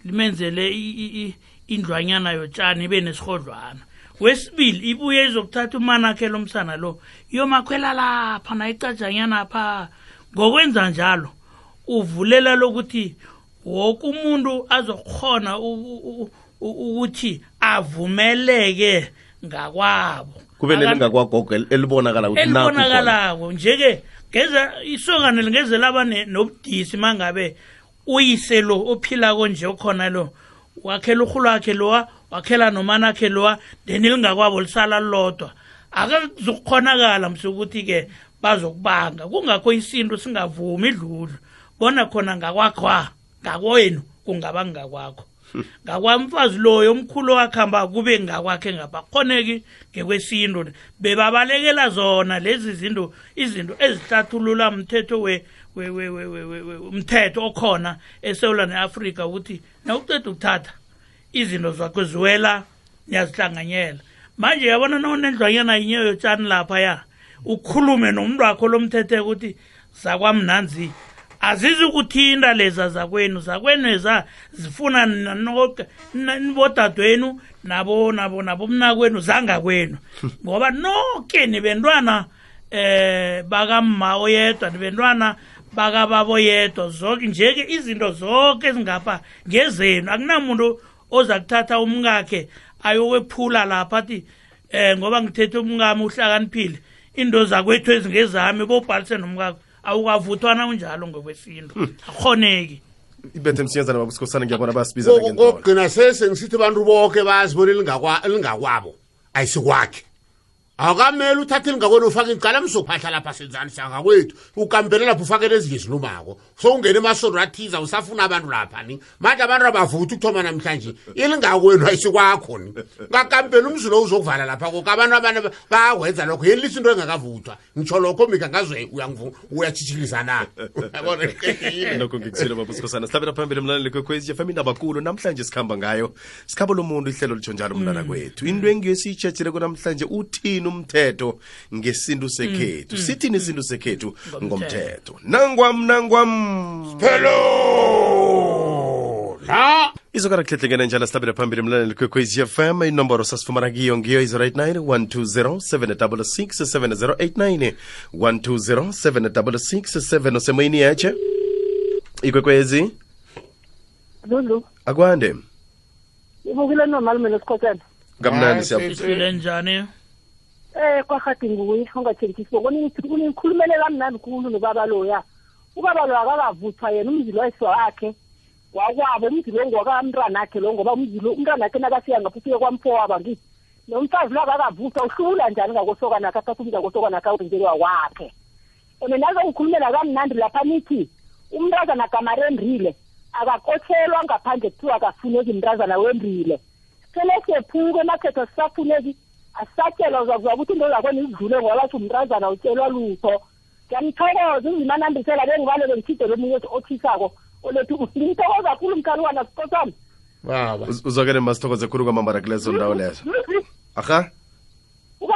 limenzele i- i- i- indlwanyana yotshani ibe nesihodlwana wesibili ibuye izokuthatha umanakhe lo msana lo iyomakhwela lapha nayicajanyana pha. Ngokwenza njalo uvulela lokuthi woke umuntu azokhona u- u- u- u- ukuthi avumeleke ngakwabo. Kube Akanti- nelingakwagogo el- elibonakala ukuthi nakhu khona. elibonakalako. Njeke ngeze isokana lingeze laba ne- nobudisi mangabe uyise lo ophilako nje okhona lo wakhela urhulu wakhe lowa wakhela nomanakhe lowa then lingakwabo lisala lodwa akazukukhonakala msukuthi-ke bazokubanga. Kungakho isintu singavumi idludlu bona khona ngakwakhwa ngakwenu kungaba ngakwakho. ngakwamfazi loyo omkhulu wakhamba kube ngakwakhe ngapha. Khoneki ngekwesintu bebabalekela zona lezi zinto izinto ezihlathulula mthetho we umthetho okhona esewula ne-afrika ukuthi nawuceda ukuthatha izinto zakho ziwela niyazihlanganyela. Manje yabona nawunendlwanyana yinye yotshani laphaya ukhulume nomuntu wakho lomthethe ukuthi zakwamnanzi azizukuthinta leza zakwenu zakwenu eza zifuna nibodadwenu nabo nabo nabomnakwenu zangakwenu. Ngoba noke nibentwana eh bakamma oyedwa nibentwana bakababa oyedwa zonke njeke izinto zonke ezingapha ngezenu. Akunamuntu oza kuthatha umkakhe ayokwephula lapha athi eh ngoba ngithethe umkami uhlakaniphile into zakwethu ezingezami bobhalise nomkakho awukavuthwana unjalo ngokwesinto hmm. akhoneki ibethe msinyazana baba sikhosana ngiyabona bayasibizana kokugcina sese abantu bonke bazi elingakwabo ayisikwakhe akamele uthathe elingakwenu ufake icala msophahla lapha senzani sangakwethu ukampele lapho ufakele ezinye zilumako so ungena emasondo athiza usafuna abantu lapha ni? Manje abantu abavuthi ukuthoma namhlanje ilingakwenu ayisikwakho ni? Ngakampeni umzulo uzokuvala lapha koke. Abantu abantu bayakwenza lokho. Yeni lisinto engakavuthwa. Ngitsho lokho mika uyangivu- uyatshitshilisa na lokho ngikuthile baba sihlabela phambili mlaleli kwekhwezi fm indaba kulo namhlanje sikhamba ngayo. Sikhabo lomuntu ihlelo litsho njalo mntana kwethu into engiyosiyitshetshileko namhlanje uthini umthetho ngesintu sekhethu sithini isintu sekhethu Ngomthetho. nangwam nangwam. Phelo! La! Izokara kuhlehlekene njalo sihlabele phambili mlaleli kwekwezi fm inomboro sasifumana kiyo ngiyo is right 9 120 766 7089 120 766 usemoyini yeche ikwekwezi? Lulu. Akwande. Ibukile nomalume lesikhotsana kamnandi Hayi, siya sifile njani eh kwahadi nguye ungathengisi kunikhulumele kamnandi khulu nobaba loya. Ubaba loya akakavuthwa yena umzilo wayise wakhe. Wakwabo umzilo ongokamntwana akhe lo ngoba umzilo umntwana akhe nakafika ngapha ufike kwamfowaba ngithi nomfazi lo akakavuthwa uhlula njani ngakosokana akhe athatha umntu ngakosokana akhe awurinjeliwa wakhe and nazo ngikhulumela kamnandi lapha nithi umntazana gamarendrile akakotshelwa ngaphandle kuthiwa akafuneki mntazana wendrile sele sephuke emakhetho sisafuneki asisatshelwa uzakuza ukuthi into zakhona izidlule ngoba bathi umntazana utshelwa lutho. Ngiyamthokoza ungimanambisela bengibalele ngithide lomunye othisako. Olethi ngimthokoza kakhulu mkhalukana sikosana baba. Uz- uzwakele masithokoze khulu kwamambara kulezo ndawo lezo. Aha. Uba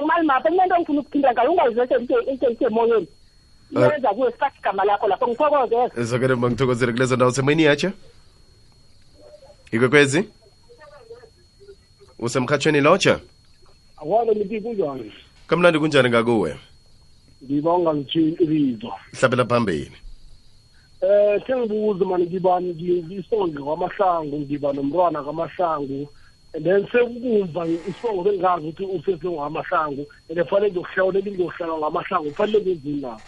kumali mapha kunento engifuna ukuphinda ngayo ungaziseseisemoyeni iyenza kuwe sifakhe igama lakho lapho ngithokozeza uzwakele ma ngithokozele kulezo ndawo usemoyini yatsha ikwekwezi usemkhatshweni lotsha akwalo nithi kunjani kamnandi kunjani ngakuwe? Ngibonga ngitshirizwa hlabela phambili eh sengibuza mani ngibani ngisonge kwamahlangu ngiba nomntwana kamahlangu and then sekukumva isongo bengazi ukuthi usesongo ngamahlangu and fanele ngiyokuhlawulela ngiyokuhlala ngamahlangu kufanele ngenzini na?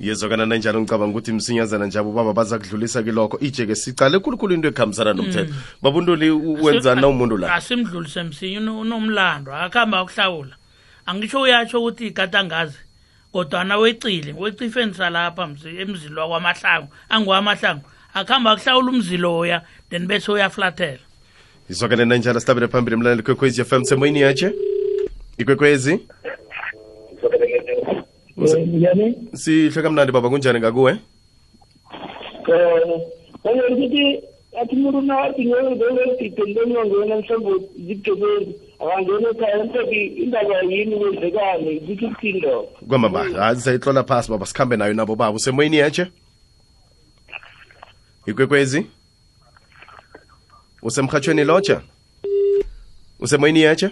Yezwakana nanjalo ngicabanga ukuthi msinyazana njabo ubaba baza kudlulisa kilokho. Ije-ke sicale khulukhulu into ekhambisana nomthetho. Babuntuli wenzani na umuntu la? Asimdlulise msinya uno- unomlando akuhamba akuhlawula. Angisho uyatsho ukuthi igadangazi kodwana wecile wecifeni salapha mzi- emzilo wakwamahlangu angiwamahlangu akuhamba akuhlawula umziloya then bese uyaflathela. Izwakale nanjalo sihlabele phambili mlaleli kwekwezi fm semoyini yatshe? Ikwekwezi njani? Sihle kamnandi baba kunjani? Ngakuwe? Um kanye ukuthi athi umuntu nathi ngeengiditendeni wangena mhlawumbe zibugebengu. Akangena ekhaya mhlawumbe indaba yini kwenzekane kuthi kuthindo kwamambala hayi sayitlola phasi baba. Sikhambe nayo nabo baba. Usemoyini yatshe ikwekwezi? Usemkhatshweni lotsha usemoyini yatshe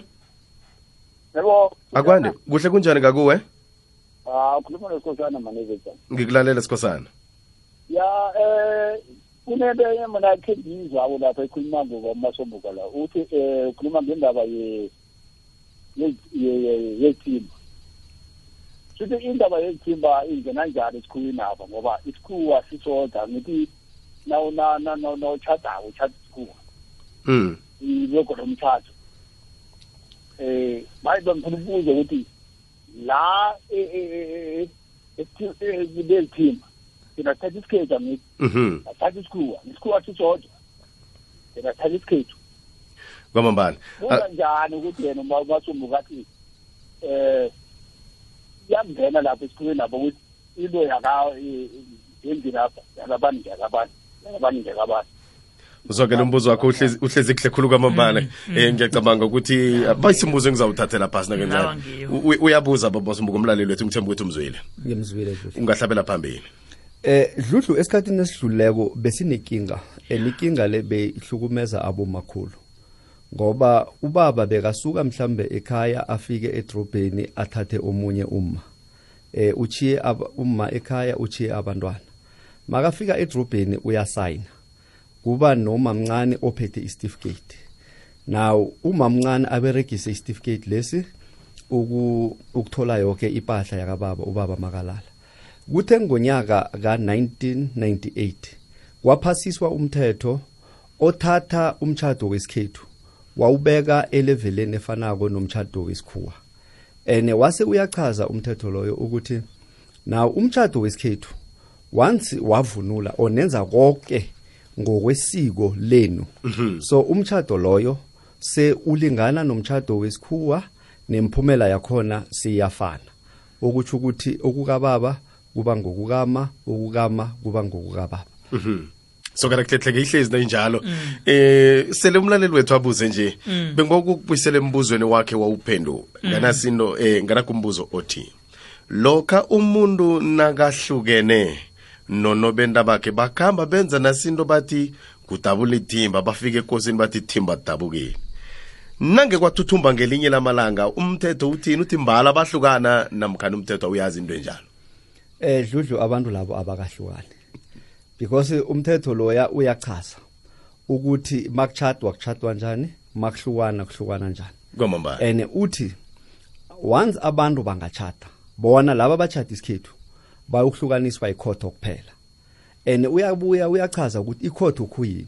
yabo akwande. Kuhle kunjani ngakuwe? Ah ukhuluma nesikhosana manezeza ngikulalela sikhosana. Ya eh kunento enye mina khe ngiyizwako lapha ekhuluma ngokwamasobhuka la. Uthi um ukhuluma ngendaba ye- ye- ye- ye- yethimba. Sithi indaba yethimba ingena njani esikhulwini apha ngoba isikhuwa sisoda ngithi nawutshadako utshada isikhuwa. Mm iloko lomthatho eh baye bangifuna ukubuza ukuthi la kuleli thimba singathatha isikhethu angithi mhm. Athatha isikhuwa. Isikhuwa sisodwa. Singathatha isikhethu. Kwamambala. Buza njani ukuthi yena umasumbuka athi eh yangena lapho esikhulwini lapho ukuthi into yaka yendini apha yakabani yakabani yakabani yakabani uzwakele umbuzo wakho uhlezi kuhle khulu kwamambala. Um ngiyacabanga ukuthi uh, bayisimbuzo engizawuthathela phasi u- uyabuza babosumbuka umlaleli wethu ngithemba ukuthi umzwile ngiyemzwile dluhlu ungahlabela phambili. Eh dluhlu esikhathini esidluleko besinenkinga enikinga le beyihlukumeza abomakhulu. Ngoba ubaba bekasuka mhlambe ekhaya afike edrobheni athathe omunye umma. Eh uchiye umma ekhaya uchiye abantwana. Makafika edrobheni uyasayina. Kuba nomamncane ophethe isitifiketi now umamncane aberegise isitifiketi lesi uku- ukuthola yonke impahla yakababa ubaba makalala. Kuthe ngonyaka ka-1998 kwaphasiswa umthetho othatha umtshado wesikhethu wawubeka eleveleni efanako nomtshado wesikhuwa. And wase uyachaza umthetho loyo ukuthi naw umtshado wesikhethu once wavunula onenza konke ngokwesiko lenu. So umtshado loyo se ulingana nomtshado wesikhuwa nemphumela yakhona siyafana. Okutsho ukuthi okukababa kuba ngokukama okukama kuba ngokukababa. Sokana kuhlehleke ihlezi nayinjalo. Eh sele umlaleli wethu abuze nje bengokukubuyisela embuzweni wakhe wawuphendula nganasinto eh nganakumbuzo othi lokha umuntu nakahlukene nonobenda bakhe bakhamba benza nasinto bathi kudabula ithimba bafike ekosini bathi ithimba lidabukile nange kwathuthumba ngelinye lamalanga umthetho uthini? Uthi mbala bahlukana namkhani umthetho awuyazi into enjalo. Eh dludlu abantu labo abakahlukani. Because umthetho loya uyachaza ukuthi makuchadwa kuchadwa njani makuhlukana kuhlukana njani. Kwamambala and uthi once abantu bangachata bona laba abachata isikhethu bayokuhlukaniswa ikhotho kuphela. And uyabuya uyachaza ukuthi ikhotho khuyini?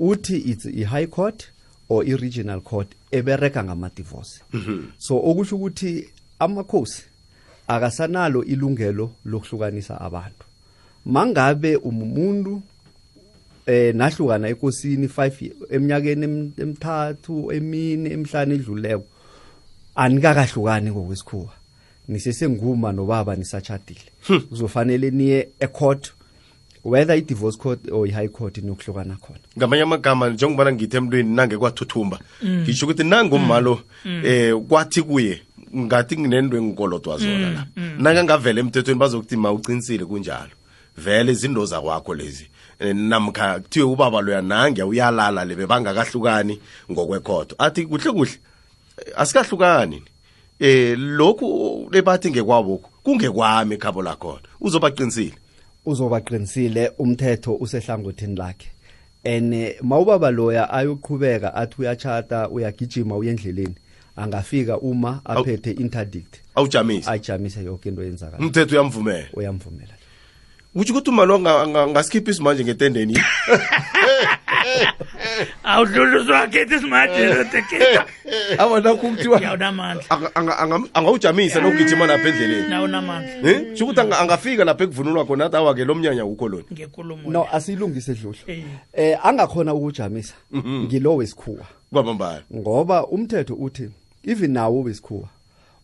Uthi it's i-high court or i-regional court ebereka ngama-divorce. So okusho ukuthi amakhosi akasanalo ilungelo lokuhlukanisa abantu. Mangabe umuntu eh nahlukana ekosini 5 eminyakeni em- emithathu emine emihlanu edluleko anikakahlukani ngokwesikhuwa. Nisesenguma nobaba nisachadile kuzofanele niye ecourt whether i-divorce court or i-high court niyokuhlukana khona. Ngamanye amagama njengobana ngithi emntwini nange kwathuthumba ngisho ukuthi nangummalo eh kwathi kuye ngathi nginento engikolodwa zona la. Nakangavela emthethweni bazokuthi ma uqinisile kunjalo. Vele izinto zakwakho lezi. Eh, namkha kuthiwe ubaba loya nange uyalala le bebangakahlukani ngokwekhodo athi kuhle kuhle eh, asikahlukani. Eh lokhu lebathi ngekwabokho kungekwami ekhabo lakhona. Uzobaqinisile uzobaqinisile umthetho usehlangothini lakhe. And mawubaba loya ayoqhubeka athi uyachata uyagijima uye endleleni angafika uma aphethe interdict. Awujamise ayijamise yonke into yenzakala umthetho uyamvumela? Uyamvumela. Utsho ukuthi anga- angasikhiphi isimanje ngetendeni? Awudluliswa khethi isimajelo teketa awa nakho kuthiwa yawunamandla anga- anga- anga- angawujamisa nokugijima lapha endleleni. Nawunamandla Eh? sho ukuthi anga- angafika lapha ekuvunulwa khona athi awa-ke lo mnyanya wukho lona ngekulumo no asiyilungise dluhlu Eh. eh angakhona ukujamisa ngilo wesikhuwa kwamambala ngoba umthetho uthi even nawo wesikhuwa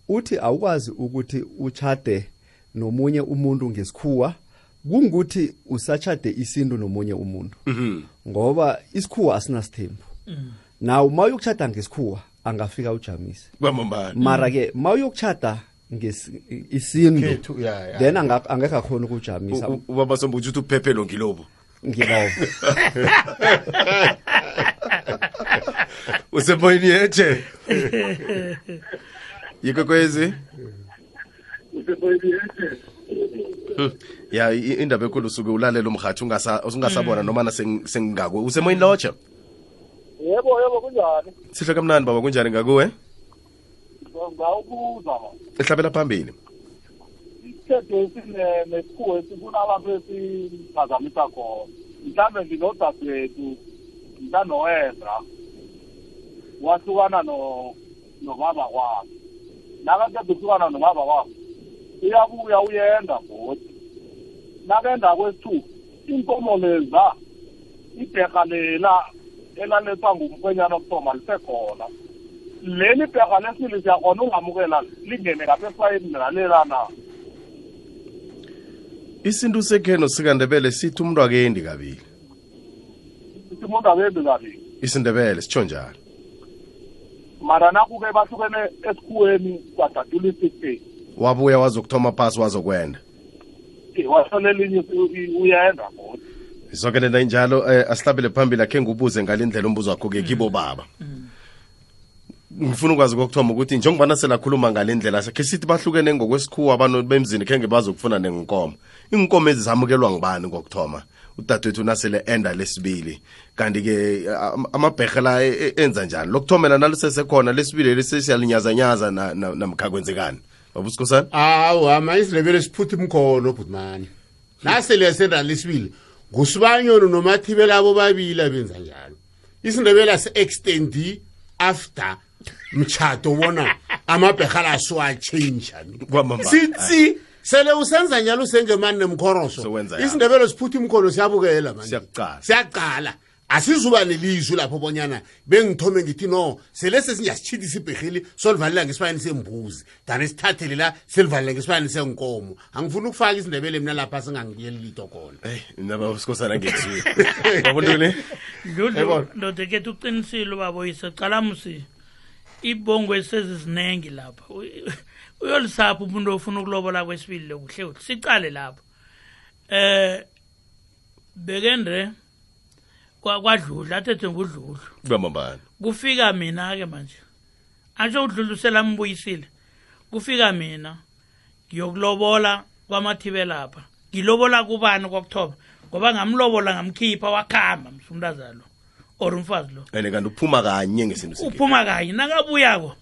uthi awukwazi ukuthi uchade nomunye umuntu ngesikhuwa kungukuthi usachade isintu nomunye umuntu. Ngoba isikhuwa asinasithembu naw ma uyokuchada ngesikhuwa angafika ujamise kwamambala. Mara ke ma uyokuchada isintu Khethu, ya, ya. then anga- angekho akhona ukujamisa U- u- ubaba sombo uthi uphephelo ngilobo. Ngilobo. Usemoyini yeje yikwekwezi Hmm. ya i- indaba ekhulu usuke ulalela umhathi ungasabona noma na seng- sengingakwe usemoyini lotsha? Yebo yebo kunjani sihle kamnandi baba kunjani ngakuwe? Ngawubuza ehlabela phambili. Isithetho esine nesikhuwa esifuna abantu esiphazamisa khona. Mhlawumbe nginodadewethu mntanowendra wahlukana no- nobaba kwakhe nakaqeda ukuhlukana nobaba kwakhe uyabuya uyenda godi nakenda kwesi-two inkomo leza ibherha lela elalethwa ngumkhwenyana okuthoma lisekhona. Leli bherha lesibili siyakhona ungamukela lingene ngapha efayini nalela na isintu sekheno sikandebele sithi umuntu akendi kabili. Sithi umuntu abendi kabili. Isindebele sitsho njalo. Mara nakuke bahlukene esikhuweni kwadadula i-sixteen wabuya wazokuthoma phasi wazokwenda godi zonke nena injalo eh, asihlabele phambili akhe ngubuze ngale ndlela umbuzo wakho-ke kibo baba. Ngifuna ukwazi kokuthoma ukuthi njengobana selakhuluma ngale ndlela khe sithi bahlukene ngokwesikhuwa abantu bemzini khenge bazokufuna nenkomo inkomo ezizamukelwa ngubani ngibani ngokuthoma udadewethu nasele enda lesibili. Kanti-ke am- amabherhe la e- e- enza njani? Lokuthomela nalisesekhona lesibili lesesiyalinyazanyaza na- na- namkha kwenzekani babusikhosana awu ama isindebele siphutha umkhono bhutmani. Nasele senda lesibili ngusibanyoni nomathibela abo babili abenza njalo. Isindebele ase-extendi after mtshato bona amabherhala asiwachenjani Kwamambala. sitsi sele usenza njalo usengemani nemkhoroso Sowenza yabo. isindebele siphutha umkhono siyabukela manje Siyakuqala. siyaqala. Asizuba nelizwi lapho bonyana bengithome ngithi no sele sesingiyasitshithisa ibhehili solivalela ngesibani sembuzi. Dani sithathele la silivalele ngesibani senkomo angifuni ukufaka isindebele mina lapha singangibuyeli lito khona. Eyi naba sikhosana ngezwi wabontoni dludlu Yabona. ndoda kethu uqinisile ubaboyise cala musi ibongo esezizinengi lapha. U- uyolisapha umuntu ofuna ukulobola kwesibili lokuhle kuhle sicale lapho eh bekendre kwa- kwadludlu athethe ngudludlu kwamambala kufika mina ke manje atsho udlulu selambuyisile kufika mina ngiyokulobola kwamathibe lapha ngilobola kubani kwakuthoba? Ngoba ngamlobola ngamkhipha wakhamba msumntazalo or umfazi lo. And kanti uphuma kanye ngesinto sikhe? Uphuma kanye nakabuyako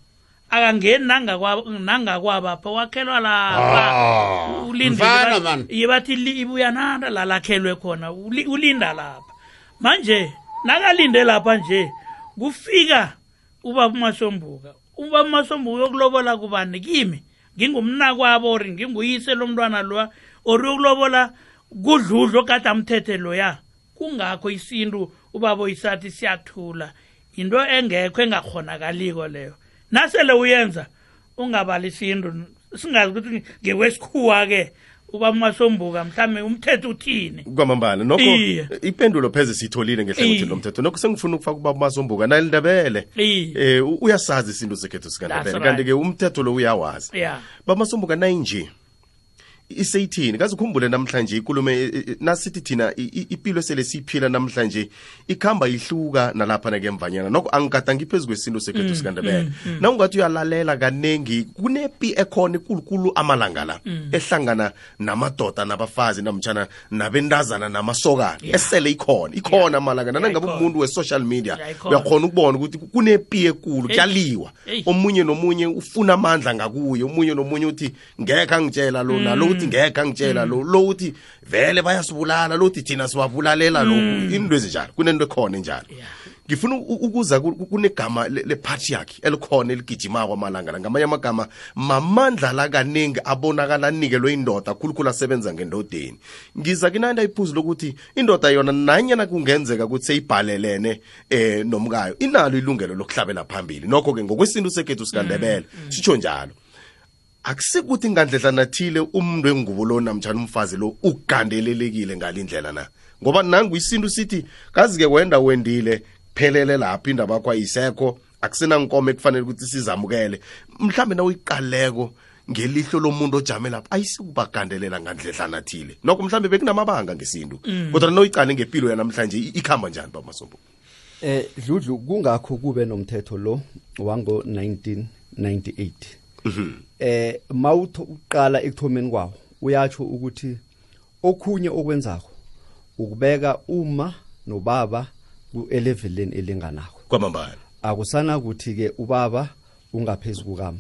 akangeni nangakwa- nangakwabapha wakhelwa lapha Ah, mfana man. ye bathi li- ibuya nanda la lakhelwe khona uli- ulinda lapha. Manje nakalinde lapha nje kufika ubaba umasombuka. Ubaba umasombuka uyokulobola kubani? Kimi? Ngingumnakwabo or nginguyise lomntwana loya? Or uyokulobola kudludlu okade amthethe loya? Kungakho isintu ubaba isathi siyathula. Into engekho engakhonakaliko leyo. Nasele uyenza ungabali isintu. Singazi ukuthi ngekwesikhuwa-ke ubaba masombuka mhlawumbe umthetho uthini? Kwamambala nokho ipendulo pheze siyitholile ngehlangothini lo mthetho nokho sengifuna ukufaka ubaba masombuka nalindebele um eh u- uyasazi isinto sekhetho sikandebele. Kanti-ke umthetho lo uyawazi. Ya bamasombuka nayinje iseyithini kaze ukhumbule namhlanje ikulume nasithi thina ipilo esele siyiphila namhlanje ikhamba ihluka nalapha nakemvanyana. Nokho angigadangi phezu kwesintu sekhethu sikandebele. na ungathi uyalalela kanengi kunepi ekhona ikulukulu amalanga la ehlangana namadoda nabafazi namtshana nabendazana namasokana. Esele ikhona ikhona amalanga nanangabe umuntu we-social media uyakhona ukubona ukuthi kunepi ekulu kuyaliwa. omunye nomunye ufuna amandla ngakuye omunye nomunye uthi ngekho angitshela lo nalo uthi ngekhe angitshela lo lo uthi vele bayasibulala lo uthi thina siwabulalela lo. Into ezinjalo kunento ekhona njalo ngifuna ukuza ku- ku- kunegama le- le-patriarchy elikhona eligijimako amalanga la. Ngamanye amagama mamandla lakaningi abonakala anikelwe indoda khulukhulu asebenza ngendodeni. Ngiza kinanda iphuzu lokuthi indoda yona nanyana kungenzeka ukuthi seyibhalelene eh nomkayo inalo ilungelo lokuhlabela phambili. Nokho-ke ngokwesintu sekhethu sikandebele sitsho njalo akusikuthi ngandledlana thile umuntu wengubo lo namtshana umfazi lo ugandelelekile ngalindlela na? Ngoba nangu isintu sithi kazi-ke wenda wendile phelele lapho indaba yakho ayisekho akusenankomo ekufanele ukuthi sizamukele. Mhlawumbe na uyiqaleko ngelihlo lomuntu ojame lapho ayisikubagandelela ngandledlana thile. Nokho mhlawumbe bekunamabanga ngesintu. Kodwa noyicale ngempilo yanamhlanje ikhamba njani bamasombo Eh Dludlu kungakho kube nomthetho lo wango 1998. Eh mawutho uqala ekuthomeni kwawo uyatsho ukuthi okhunye okwenzako ukubeka uma nobaba ku-eleveleni elinganako kwamambala. Akusana ukuthi ke ubaba ungaphezulu kukama.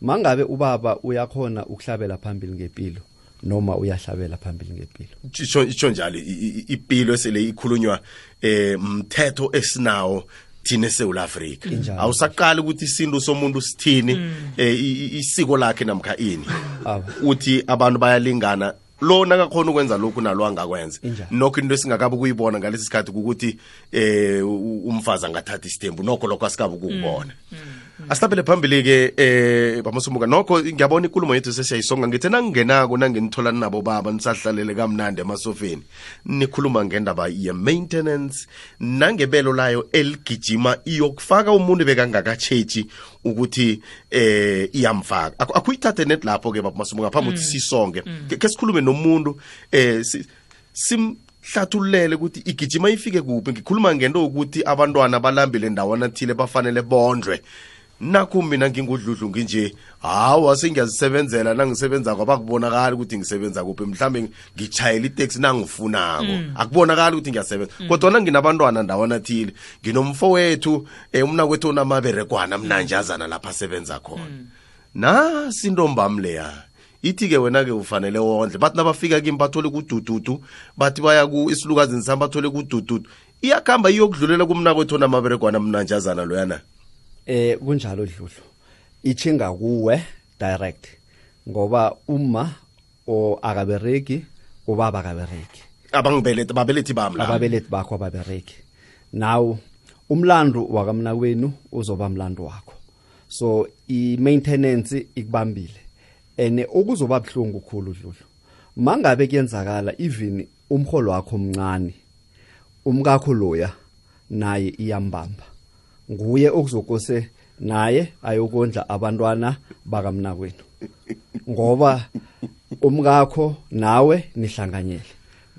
Mangabe ubaba uyakhona ukuhlabela phambili ngempilo noma uyahlabela phambili ngempilo itsho njalo i- i- ipilo esele ikhulunywa eh mthetho esinawo thina eSouth Africa awusaqali ukuthi isintu somuntu sithini eh i- i- isiko lakhe namkha ini. Awa. uthi abantu bayalingana. Lo nakakhona ukwenza lokhu nalo angakwenza. Nokho into esingakabi ukuyibona ngalesi sikhathi kukuthi eh umfazi angathatha isithembu nokho lokho asikabi ukubona asihlabele phambili-ke eh bamasumuka nokho ngiyabona ikulumo yethu sesiyayisonga ngithe nangingenako nanginithola nabo baba nisahlalele kamnandi emasofeni. Nikhuluma ngendaba ye-maintenance nangebelo layo eligijima iyokufaka umuntu bekangakatshetshi ukuthi eh iyamfaka. Akuyithathe net lapho-ke bamasumuka ngaphambi ukuthi sisonge. Ke- ke sikhulume nomuntu eh si- simhlathululele ukuthi igijima ifike kuphi. Ngikhuluma ngento yokuthi abantwana balambile ndawana thile bafanele bondlwe. Nakho mina ngingudludlu nginje hawa sengiyazisebenzela nangisebenzako abakubonakali ukuthi ngisebenza kuphi. Mhlawumbe ngitshayela iteksi nangifunako. Akubonakali ukuthi ngiyasebenza. Kodwana nginabantwana ndawana thile nginomfowethu um umnakwethu onamaberegwana mnanjazana lapha asebenza khona. Nasi intombami leya. Ithi-ke wena-ke ufanele wondle. Bathi nabafika kimi bathole kudududu bathi baya isilukazini sami bathole kudududu. Iyakuhamba iyokudlulela kumnakwethu onamaberegwana mnanjazana loyana eh kunjalo dludlu ichinga kuwe direct ngoba uma o akabereki ubaba akabereki. Abangibelethi babelethi bami la. Ababelethi bakho ababereki. Nawo umlando wakamnakwenu uzoba mlando wakho. So i-maintenance ikubambile. Ene okuzoba buhlungu khulu dludlu mangabe kuyenzakala even umholo wakho omncane umkakho loya naye iyambamba. Nguye okuzokose naye ayokondla abantwana bakamnakwenu ngoba umkakho nawe nihlanganyele.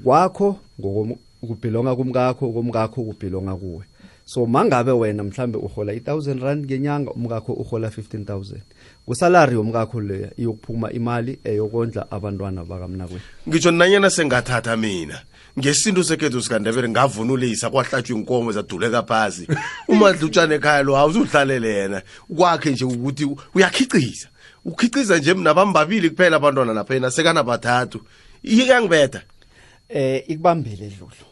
Kwakho ngokubhilonga kumkakho komkakho kubhilonga kuwe. So mangabe wena mhlambe uhola i1000 rand ngenyanga umkakho uhola 15000 kusalary yomkakho leya iyokuphuma imali eyokondla abantwana bakamnakwenu ngitsho nanyana sengathatha mina ngesintu sekhethu sikandebele ngavunulisa kwahlatshwa inkomo zaduleka phasi. Umadlutshane ekhaya lo awuzuhlalele yena kwakhe nje ukuthi uyakhiciza ukhiciza nje mnabami babili kuphela abantwana lapha yena sekanabathathu. Iyangibetha eh ikubambile dludlu.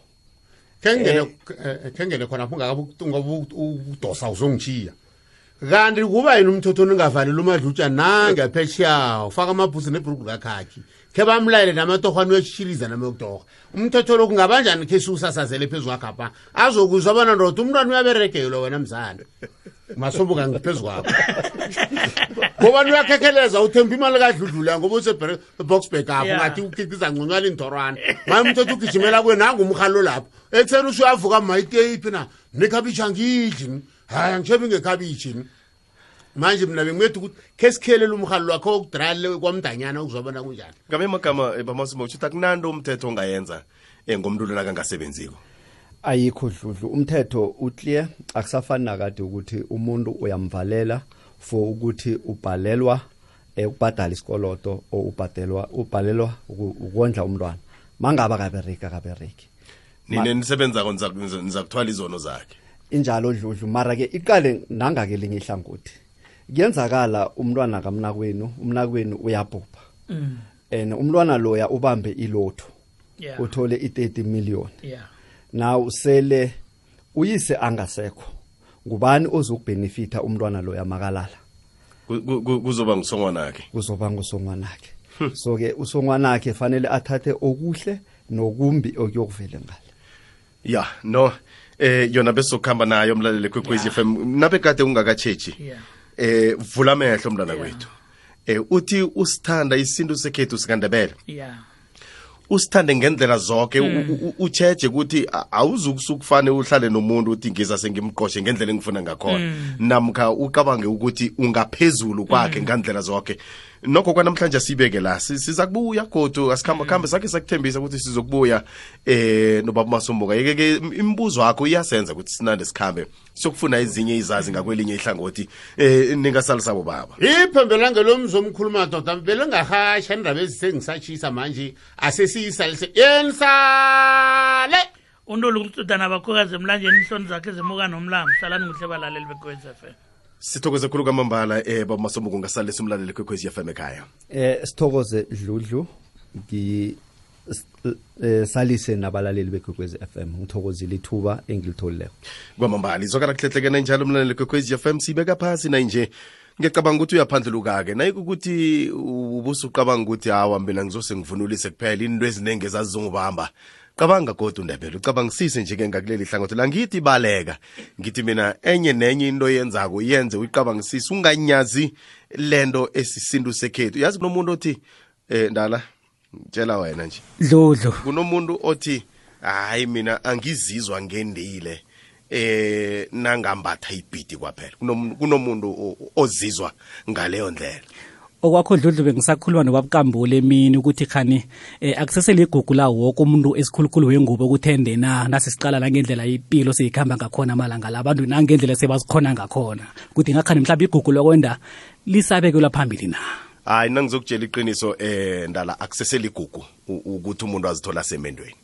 Khengene khengene khona ngoba udosa uzongishiya. Kanti kuba yini umthetho ningavaleli umadlutshana nangapheshiya ufaka amabhusi nebhrugu lakhakhi khe bamlayele namatohwane uyeshiliza namayokutorha umthetho lo kungabanjani khe siwusasazele phezu kwakhapha. Azokuzwa abana ndoda umntwana uyaberegelwa wena mzane masombuka ngiphezu kwakho. Ngobani uyakhekheleza uthemba imali kadludlula ngoba useboxburg apho ngathi ukhikiza ngconywana intorwana maye umthetho ugijimela kuye nangumhalo lapho. Ekuseni usuyavuka mayiteyiphi na? Nekhabitsha ngidli hayi angishebi ngekhabitshi manje mina bengimethi ukuthi khe sikhelele umhalo wakho wokudrale kwamdanyana ukuzobona kunjani? Ngabe amagama eh, bamasimo uthi akunanto umthetho ongayenza um ngomntu lona kangasebenziko? Ayikho dludlu. Umthetho uclear. Akusafani nakade ukuthi umuntu uyamvalela for ukuthi ubhalelwa eh, ukubhadala isikoloto o ubhadelwa ubhalelwa uku- ukondla umntwana. Mangaba kabereki akabereki nine nisebenzako niza- niza niza kuthwala izono zakhe? Injalo dludlu mara ke iqale nangake linye ihlangothi. Kuyenzakala umntwana kamnakwenu umnakwenu uyabhubha. Mm. and umntwana loya ubambe ilotho Yeah. uthole i-30 million. Yeah. now sele uyise angasekho ngubani ozokubhenefitha umntwana loya makalala? Ku- ku- ku- kuzoba ngusongwanakhe. Kuzoba ngusongwanakhe. So ke usongwanakhe fanele athathe okuhle nokumbi okuyokuvele ngale. Ya no eh yona besokuhamba nayo mlaleli kwekwezi FM nabe kade ungakatshetshi Yeah. eh vula amehlo yeah. kwethu eh uthi usithanda isintu sekhethu sikandebele Yeah. usithande ngendlela zonke mm. utsheje ukuthi awuzukusukufane uhlale nomuntu uthi ngiza sengimqoshe ngendlela engifuna ngakhona namkha ucabange ukuthi ungaphezulu kwakhe ngandlela zonke nokho kwanamhlanje sibeke la. Siza kubuya godu. Asikhamba khambe sakhe sakuthembisa ukuthi sizokubuya eh nobaba masomboka yeke ke imibuzo yakho iyasenza ukuthi sinande sikhambe siyokufuna ezinye izazi ngakwelinye ihlangothi eh ningasalisabo baba. Iphembelange lomzi omkhuluma doda. Vele ngahasha indaba ezisengisatshisa manje. Asesiyisalise yenisale untolukuthi ukucudana bakhokazi emlanjeni ihloni zakhe zimuka nomlambo salani kuhle balaleli bekwez f m sithokoze khulu kwamambala eh baba masomo kungasale simlalele kwekwezi FM ekhaya. Eh sithokoze dludlu eh, salise nabalaleli bekwekwezi FM ngithokozile ithuba engilitholileko. Kwamambala izwakala kuhlehlekene njalo mlaleli kwekwezi FM sibeka phasi na nje. Ngiyacabanga ukuthi uyaphandluluka-ke nayikukuthi ubusuqabanga ukuthi hawa mina ngizose ngivunulise kuphela into eziningi ezazizongibamba cabanga kodwa undebele ucabangisise nje-ke ngakuleli hlangothi la ngithi baleka ngithi mina enye nenye into yenzako yenze uyicabangisise unganyazi lento esisintu sekhethu. Yazi kunomuntu othi eh ndala tshela wena nje. Dludlu. Kunomuntu othi hayi mina angizizwa ngendile eh nangambatha ibhidi kwaphela. Kunom- kunomuntu o- ozizwa ngaleyo ndlela. Okwakho dludlu bengisakhuluma nobabukambule emini ukuthi khani eh, akuseseliigugu la woke umuntu esikhulukhulu wengubo ukuthende na nasesiqala nangendlela impilo siyikhamba ngakhona amalanga la abantu nangendlela sebazikhona ngakhona. Ukuthi ngakhani mhlawumbe igugu lokwenda lisabekelwa phambili na? Hayi nangizokutshela iqiniso eh ndala akuseseligugu u- ukuthi umuntu azithola semendweni.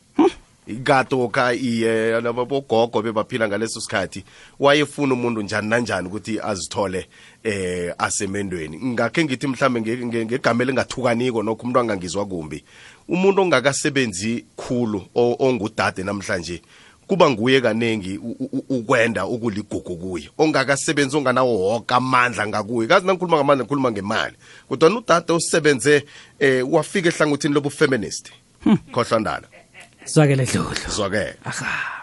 Ikatoka iye nabogogo bebaphila ngaleso sikhathi wayefuna umuntu njani nanjani ukuthi azithole eh asemendweni. Ngakhe ngithi mhlambe nge- nge- ngegama elingathukaniko nokho umuntu angangizwa kumbi. Umuntu ongakasebenzi khulu o- ongudade namhlanje kuba nguye kanengi u- u- ukwenda ukuligugu kuye. Ongakasebenzi onganawo woke amandla ngakuye. Kazi nangikhuluma ngamandla ngikhuluma ngemali. Kodwa udade osebenze eh wafika ehlangothini lobufeminist khohlwa ndala zwakele dludlu zwakele aha.